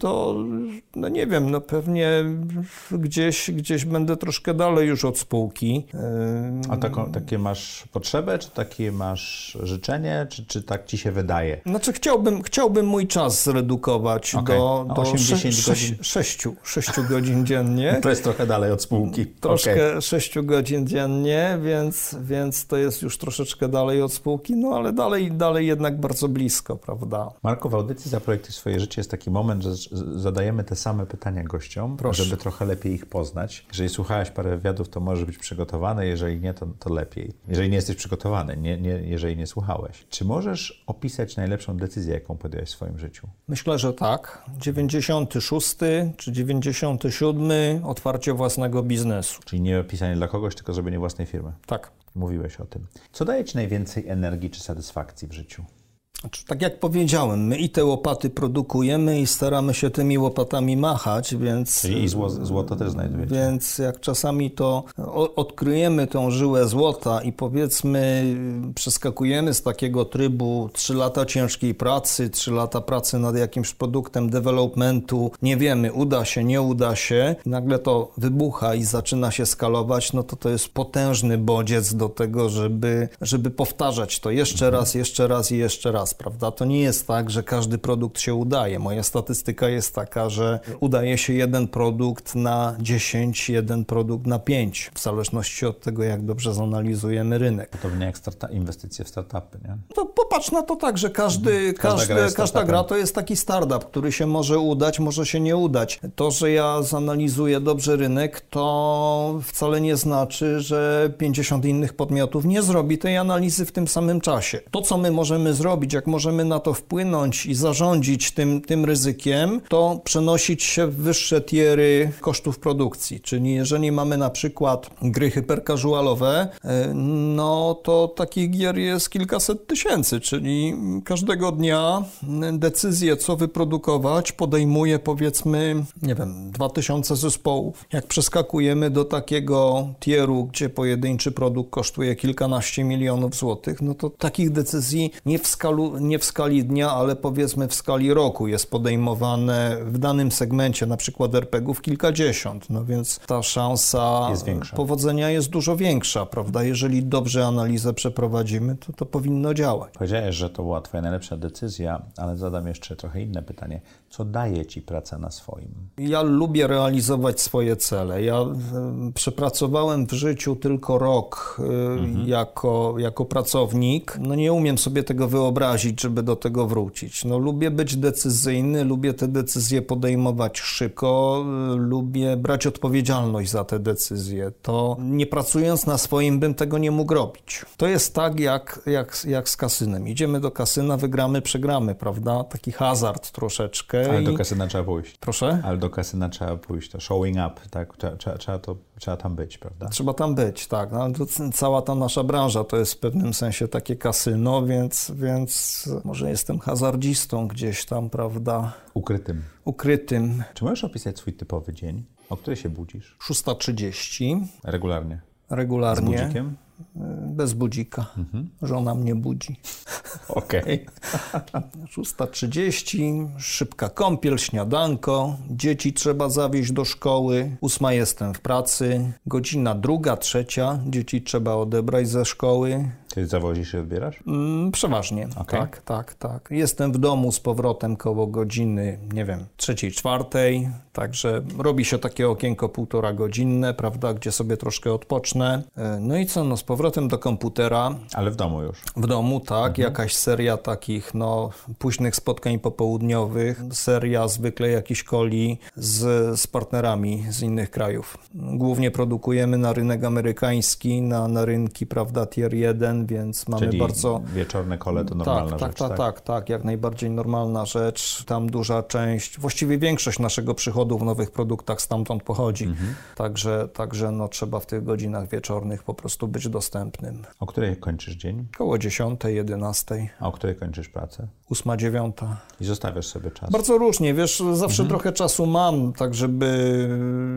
to no nie wiem, no pewnie gdzieś, gdzieś będę troszkę dalej już od spółki. A taką, takie masz potrzebę, czy takie masz życzenie, czy, czy tak ci się wydaje? Znaczy chciałbym, chciałbym mój czas zredukować Okej, do, na do 8-10 sze- godzin. sześć- sześciu, sześciu godzin dziennie. Dziennie. To jest trochę dalej od spółki. Troszkę okay. 6 godzin dziennie, więc, więc to jest już troszeczkę dalej od spółki, no ale dalej, dalej jednak bardzo blisko, prawda? Marko, w audycji Zaprojektuj swoje życie jest taki moment, że zadajemy te same pytania gościom, Proszę. żeby trochę lepiej ich poznać. Jeżeli słuchałeś parę wywiadów, to możesz być przygotowany, jeżeli nie, to, to lepiej. Jeżeli nie jesteś przygotowany, nie, nie, jeżeli nie słuchałeś. Czy możesz opisać najlepszą decyzję, jaką podjąłeś w swoim życiu? Myślę, że tak. 96 czy 97 otwarcie własnego biznesu. Czyli nie pisanie dla kogoś, tylko zrobienie własnej firmy. Tak. Mówiłeś o tym. Co daje Ci najwięcej energii czy satysfakcji w życiu? Znaczy, tak jak powiedziałem, my i te łopaty produkujemy i staramy się tymi łopatami machać, więc... I zło, złoto też znajdujecie. Więc jak czasami to odkryjemy tą żyłę złota i powiedzmy przeskakujemy z takiego trybu 3 lata ciężkiej pracy, 3 lata pracy nad jakimś produktem developmentu, nie wiemy, uda się, nie uda się, nagle to wybucha i zaczyna się skalować, no to to jest potężny bodziec do tego, żeby, żeby powtarzać to jeszcze raz, jeszcze raz i jeszcze raz prawda? To nie jest tak, że każdy produkt się udaje. Moja statystyka jest taka, że udaje się jeden produkt na 10, jeden produkt na 5, w zależności od tego, jak dobrze zanalizujemy rynek. To jak starta- inwestycje w startupy, nie? To popatrz na to tak, że każdy, mhm. każda, każdy, gra każda gra to jest taki startup, który się może udać, może się nie udać. To, że ja zanalizuję dobrze rynek, to wcale nie znaczy, że 50 innych podmiotów nie zrobi tej analizy w tym samym czasie. To, co my możemy zrobić, jak możemy na to wpłynąć i zarządzić tym, tym ryzykiem, to przenosić się w wyższe tiery kosztów produkcji. Czyli jeżeli mamy na przykład gry hypercasualowe, e, no to takich gier jest kilkaset tysięcy, czyli każdego dnia decyzję, co wyprodukować, podejmuje powiedzmy, nie wiem, 2000 zespołów. Jak przeskakujemy do takiego tieru, gdzie pojedynczy produkt kosztuje kilkanaście milionów złotych, no to takich decyzji nie w skalu nie w skali dnia, ale powiedzmy w skali roku jest podejmowane w danym segmencie, na przykład RPGów kilkadziesiąt, no więc ta szansa jest powodzenia jest dużo większa, prawda? Jeżeli dobrze analizę przeprowadzimy, to to powinno działać. Powiedziałeś, że to była Twoja najlepsza decyzja, ale zadam jeszcze trochę inne pytanie. Co daje Ci praca na swoim? Ja lubię realizować swoje cele. Ja y, przepracowałem w życiu tylko rok y, mhm. jako, jako pracownik. No nie umiem sobie tego wyobrazić wyobrazić, żeby do tego wrócić. No, lubię być decyzyjny, lubię te decyzje podejmować szybko, lubię brać odpowiedzialność za te decyzje. To nie pracując na swoim bym tego nie mógł robić. To jest tak jak, jak, jak z kasynem. Idziemy do kasyna, wygramy, przegramy, prawda? Taki hazard troszeczkę. Ale i... do kasyna trzeba pójść. Proszę? Ale do kasyna trzeba pójść, to showing up, tak? Trzeba, trzeba, trzeba, to, trzeba tam być, prawda? Trzeba tam być, tak. No, cała ta nasza branża to jest w pewnym sensie takie kasyno, więc, więc może jestem hazardzistą gdzieś tam, prawda? Ukrytym. Ukrytym. Czy możesz opisać swój typowy dzień? O której się budzisz? 6.30. Regularnie? Regularnie. Z budzikiem? Bez budzika. Mhm. Żona mnie budzi. Okej. Okay. 6.30, szybka kąpiel, śniadanko, dzieci trzeba zawieźć do szkoły, ósma jestem w pracy, godzina druga, trzecia, dzieci trzeba odebrać ze szkoły, ty zawozisz i odbierasz? Mm, przeważnie, okay. tak, tak, tak. Jestem w domu z powrotem koło godziny, nie wiem, trzeciej, czwartej, także robi się takie okienko półtora godzinne, prawda, gdzie sobie troszkę odpocznę. E, no i co, no z powrotem do komputera. Ale w domu już? W domu, tak, mhm. jakaś seria takich, no, późnych spotkań popołudniowych, seria zwykle jakichś koli z, z partnerami z innych krajów. Głównie produkujemy na rynek amerykański, na, na rynki, prawda, tier 1, więc mamy Czyli bardzo... wieczorne kole to normalna tak, rzecz, tak, tak? Tak, tak, jak najbardziej normalna rzecz. Tam duża część, właściwie większość naszego przychodu w nowych produktach stamtąd pochodzi. Mhm. Także, także no, trzeba w tych godzinach wieczornych po prostu być dostępnym. O której kończysz dzień? Koło 10, 11. A o której kończysz pracę? 8, 9. I zostawiasz sobie czas? Bardzo różnie, wiesz, zawsze mhm. trochę czasu mam, tak żeby,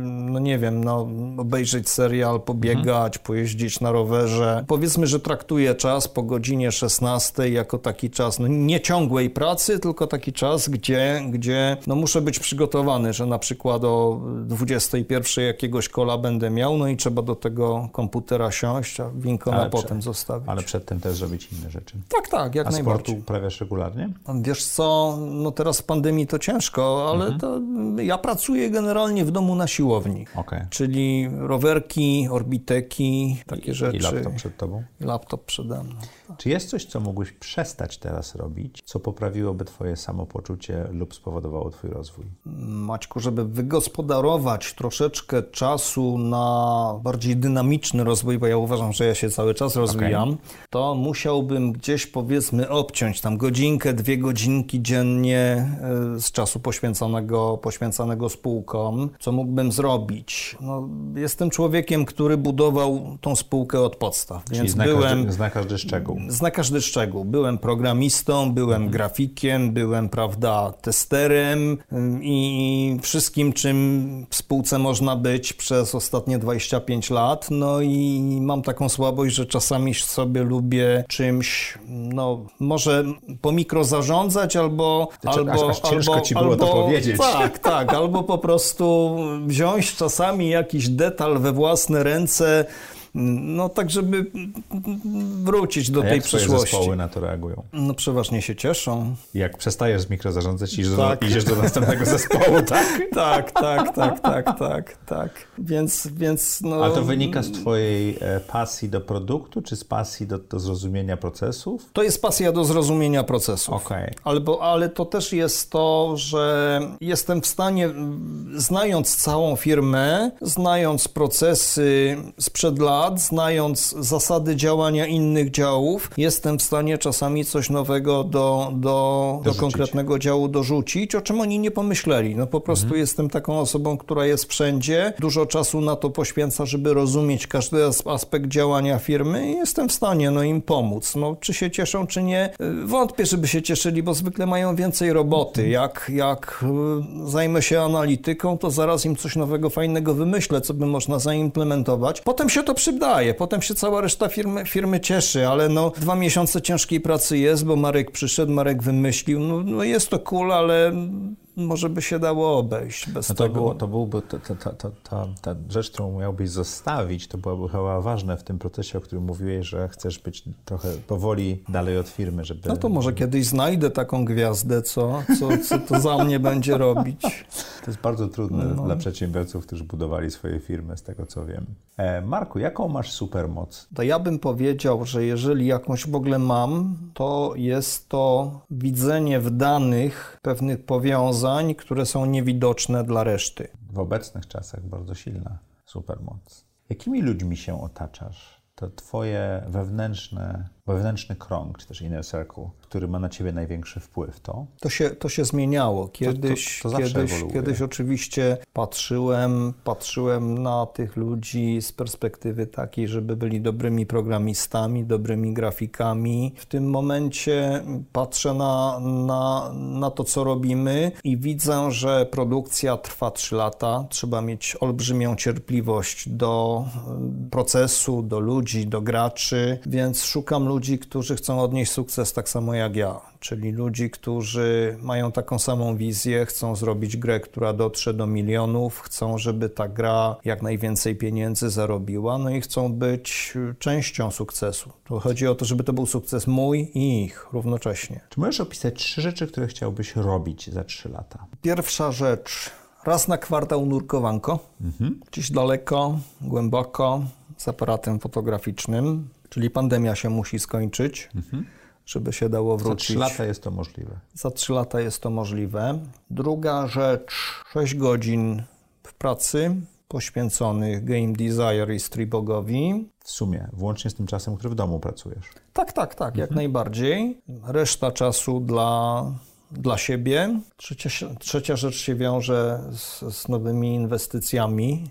no nie wiem, no, obejrzeć serial, pobiegać, mhm. pojeździć na rowerze. Powiedzmy, że traktuję czas po godzinie 16 jako taki czas no, nie ciągłej pracy, tylko taki czas, gdzie, gdzie no, muszę być przygotowany, że na przykład o 21 jakiegoś kola będę miał, no i trzeba do tego komputera siąść, a winko na potem zostawić. Ale przedtem też zrobić inne rzeczy. Tak, tak, jak A sportu najbardziej. uprawiasz regularnie? Wiesz co, no teraz w pandemii to ciężko, ale Mhm. to ja pracuję generalnie w domu na siłowni. Okej. Czyli rowerki, orbiteki, takie rzeczy. I laptop przed tobą? Laptop przede mną. Czy jest coś, co mógłbyś przestać teraz robić, co poprawiłoby twoje samopoczucie lub spowodowało twój rozwój? Maćku, żeby wygospodarować troszeczkę czasu na bardziej dynamiczny rozwój, bo ja uważam, że ja się cały czas rozwijam, to musiałbym gdzieś powiedzmy obciąć tam godzinkę, dwie godzinki dziennie e, z czasu poświęconego, poświęcanego spółkom. Co mógłbym zrobić? No, jestem człowiekiem, który budował tą spółkę od podstaw, Czyli więc zna, byłem... każdy, zna każdy szczegół. Zna każdy szczegół. Byłem programistą, byłem grafikiem, byłem, prawda, testerem ym, i wszystkim, czym w spółce można być przez ostatnie 25 lat. No i mam taką słabość, że czasami sobie lubię czymś, no może po mikro zarządzać albo... Znaczy, albo aż- aż ciężko albo, ci było to albo, powiedzieć. Tak, tak. Albo po prostu wziąć czasami jakiś detal we własne ręce, no tak, żeby wrócić do A tej jak przyszłości. zespoły na to reagują? No przeważnie się cieszą. Jak przestajesz z mikrozarządzać, idziesz, Tak. do, idziesz do następnego zespołu, tak? Tak, tak, tak, tak, tak, tak. Więc, więc no... Ale to wynika z twojej e, pasji do produktu, czy z pasji do, do zrozumienia procesów? To jest pasja do zrozumienia procesów. Okej. Albo, ale to też jest to, że jestem w stanie, mm, znając całą firmę, znając procesy sprzed lat, znając zasady działania innych działów, jestem w stanie czasami coś nowego do, do, do konkretnego działu dorzucić, o czym oni nie pomyśleli. No po prostu jestem taką osobą, która jest wszędzie, dużo czasu na to poświęca, żeby rozumieć każdy as- aspekt działania firmy i jestem w stanie no, im pomóc. No, czy się cieszą, czy nie? Y, Wątpię, żeby się cieszyli, bo zwykle mają więcej roboty. Jak, jak y, zajmę się analityką, to zaraz im coś nowego, fajnego wymyślę, co by można zaimplementować. Potem się to przydaje, potem się cała reszta firmy, firmy cieszy, ale no dwa miesiące ciężkiej pracy jest, bo Marek przyszedł, Marek wymyślił. No, no jest to cool, ale może by się dało obejść bez No to, tego. było, to byłby, to, to, to, ta, ta rzecz, którą miałbyś zostawić, to byłoby chyba ważne w tym procesie, o którym mówiłeś, że chcesz być trochę powoli dalej od firmy, żeby... No to może kiedyś znajdę taką gwiazdę, co, co, co to za mnie będzie robić. To jest bardzo trudne No. dla przedsiębiorców, którzy budowali swoje firmy, z tego co wiem. E, Marku, jaką masz supermoc? To ja bym powiedział, że jeżeli jakąś w ogóle mam, to jest to widzenie w danych pewnych powiązań, które są niewidoczne dla reszty. W obecnych czasach bardzo silna supermoc. Jakimi ludźmi się otaczasz? To twoje wewnętrzne, wewnętrzny krąg, czy też inner circle, który ma na ciebie największy wpływ, to? To się, to się zmieniało. Kiedyś, to zawsze kiedyś, ewoluuje. kiedyś oczywiście patrzyłem, patrzyłem na tych ludzi z perspektywy takiej, żeby byli dobrymi programistami, dobrymi grafikami. W tym momencie patrzę na, na, na to, co robimy i widzę, że produkcja trwa 3 lata. Trzeba mieć olbrzymią cierpliwość do procesu, do ludzi, do graczy, więc szukam ludzi, którzy chcą odnieść sukces tak samo jak ja. Czyli ludzi, którzy mają taką samą wizję, chcą zrobić grę, która dotrze do milionów, chcą, żeby ta gra jak najwięcej pieniędzy zarobiła, no i chcą być częścią sukcesu. Tu chodzi o to, żeby to był sukces mój i ich równocześnie. Czy możesz opisać trzy rzeczy, które chciałbyś robić za trzy lata? Pierwsza rzecz. Raz na kwartał nurkowanko, gdzieś daleko, głęboko, z aparatem fotograficznym, czyli pandemia się musi skończyć, żeby się dało Za wrócić. trzy lata jest to możliwe. Za 3 lata jest to możliwe. Druga rzecz, 6 godzin w pracy poświęconych Game Desire i Stribogowi. W sumie, włącznie z tym czasem, który w domu pracujesz. Tak, tak, tak, jak najbardziej. Reszta czasu dla, dla siebie. Trzecia, trzecia rzecz się wiąże z, z nowymi inwestycjami.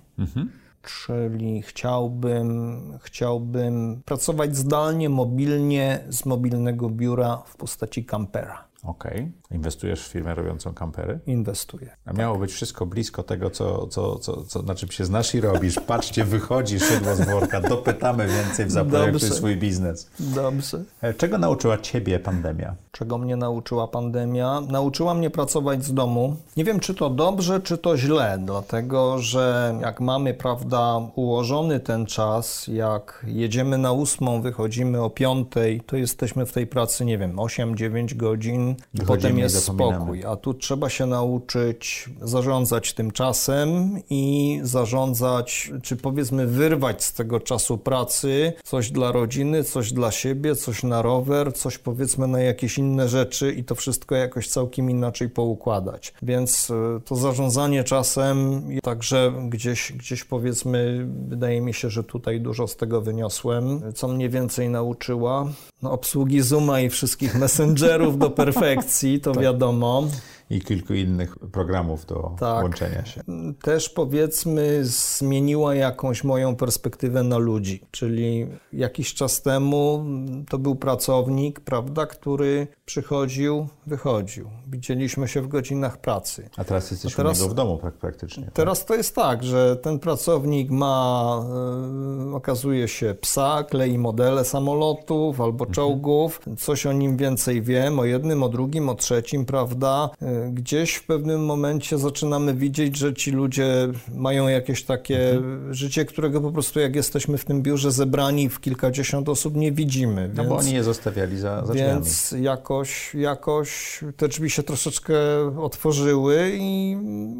Czyli chciałbym, chciałbym pracować zdalnie, mobilnie z mobilnego biura w postaci kampera. Okej. Inwestujesz w firmę robiącą kampery? Inwestuję. A miało być wszystko blisko tego, co, co, co, co, na czym się znasz i robisz. Patrzcie, wychodzi szydło z worka, dopytamy więcej w Zaprojektuj swój biznes. Dobrze. E, Czego nauczyła Ciebie pandemia? Czego mnie nauczyła pandemia? Nauczyła mnie pracować z domu. Nie wiem, czy to dobrze, czy to źle, dlatego że jak mamy, prawda, ułożony ten czas, jak jedziemy na ósmą, wychodzimy o piątej, to jesteśmy w tej pracy, nie wiem, 8-9 godzin, Wychodzimy potem jest spokój. A tu trzeba się nauczyć zarządzać tym czasem i zarządzać, czy powiedzmy wyrwać z tego czasu pracy coś dla rodziny, coś dla siebie, coś na rower, coś powiedzmy na jakieś inne rzeczy i to wszystko jakoś całkiem inaczej poukładać. Więc y, to zarządzanie czasem, także gdzieś, gdzieś powiedzmy, wydaje mi się, że tutaj dużo z tego wyniosłem. Co mnie więcej nauczyła? No, obsługi Zooma i wszystkich messengerów do perfekcji, to wiadomo. I kilku innych programów do Tak. łączenia się. Też powiedzmy zmieniła jakąś moją perspektywę na ludzi, czyli jakiś czas temu to był pracownik, prawda, który przychodził, wychodził. Widzieliśmy się w godzinach pracy. A teraz jesteś A teraz- w domu prak- praktycznie. tak? Teraz to jest tak, że ten pracownik ma, e, okazuje się, psa, klei modele samolotów albo czołgów, coś o nim więcej wiem, o jednym, o drugim, o trzecim, prawda? E, Gdzieś w pewnym momencie zaczynamy widzieć, że ci ludzie mają jakieś takie życie, którego po prostu jak jesteśmy w tym biurze zebrani w kilkadziesiąt osób nie widzimy. No więc... bo oni je zostawiali za, za drzwiami. Więc jakoś, jakoś te drzwi się troszeczkę otworzyły i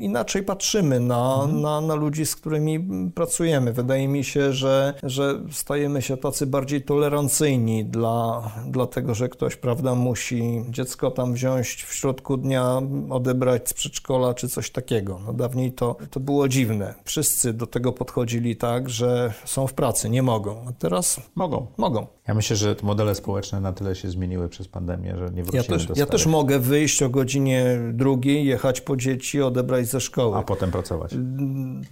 inaczej patrzymy na, Mhm. na, na ludzi, z którymi pracujemy. Wydaje mi się, że, że stajemy się tacy bardziej tolerancyjni dla, dlatego, że ktoś, prawda, musi dziecko tam wziąć w środku dnia, odebrać z przedszkola czy coś takiego. No dawniej to, to było dziwne. Wszyscy do tego podchodzili tak, że są w pracy, nie mogą. A teraz Mogą. mogą. Ja myślę, że te modele społeczne na tyle się zmieniły przez pandemię, że nie Ja wrócimy też, do ja starych, też mogę wyjść o godzinie drugiej, jechać po dzieci, odebrać ze szkoły. a potem pracować.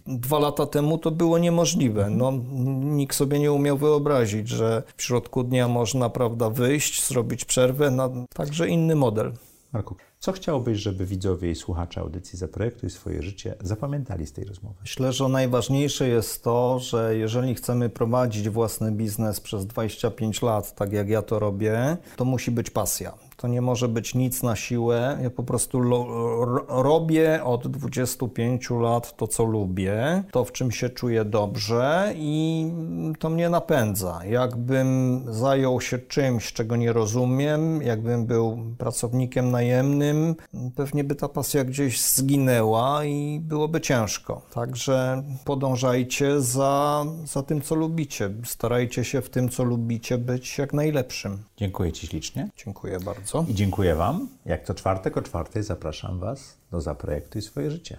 Dwa lata temu to było niemożliwe. No, nikt sobie nie umiał wyobrazić, że w środku dnia można prawda, wyjść, zrobić przerwę. Na... Także inny model. Marku, co chciałbyś, żeby widzowie i słuchacze audycji Zaprojektuj swoje życie zapamiętali z tej rozmowy? Myślę, że najważniejsze jest to, że jeżeli chcemy prowadzić własny biznes przez 25 lat, tak jak ja to robię, to musi być pasja. To nie może być nic na siłę. Ja po prostu robię od 25 lat to, co lubię, to, w czym się czuję dobrze i to mnie napędza. Jakbym zajął się czymś, czego nie rozumiem, jakbym był pracownikiem najemnym, pewnie by ta pasja gdzieś zginęła i byłoby ciężko. Także podążajcie za, za tym, co lubicie. Starajcie się w tym, co lubicie, być jak najlepszym. Dziękuję Ci ślicznie Dziękuję bardzo. i dziękuję Wam. Jak co czwartek o czwartej zapraszam Was do Zaprojektuj swoje życie.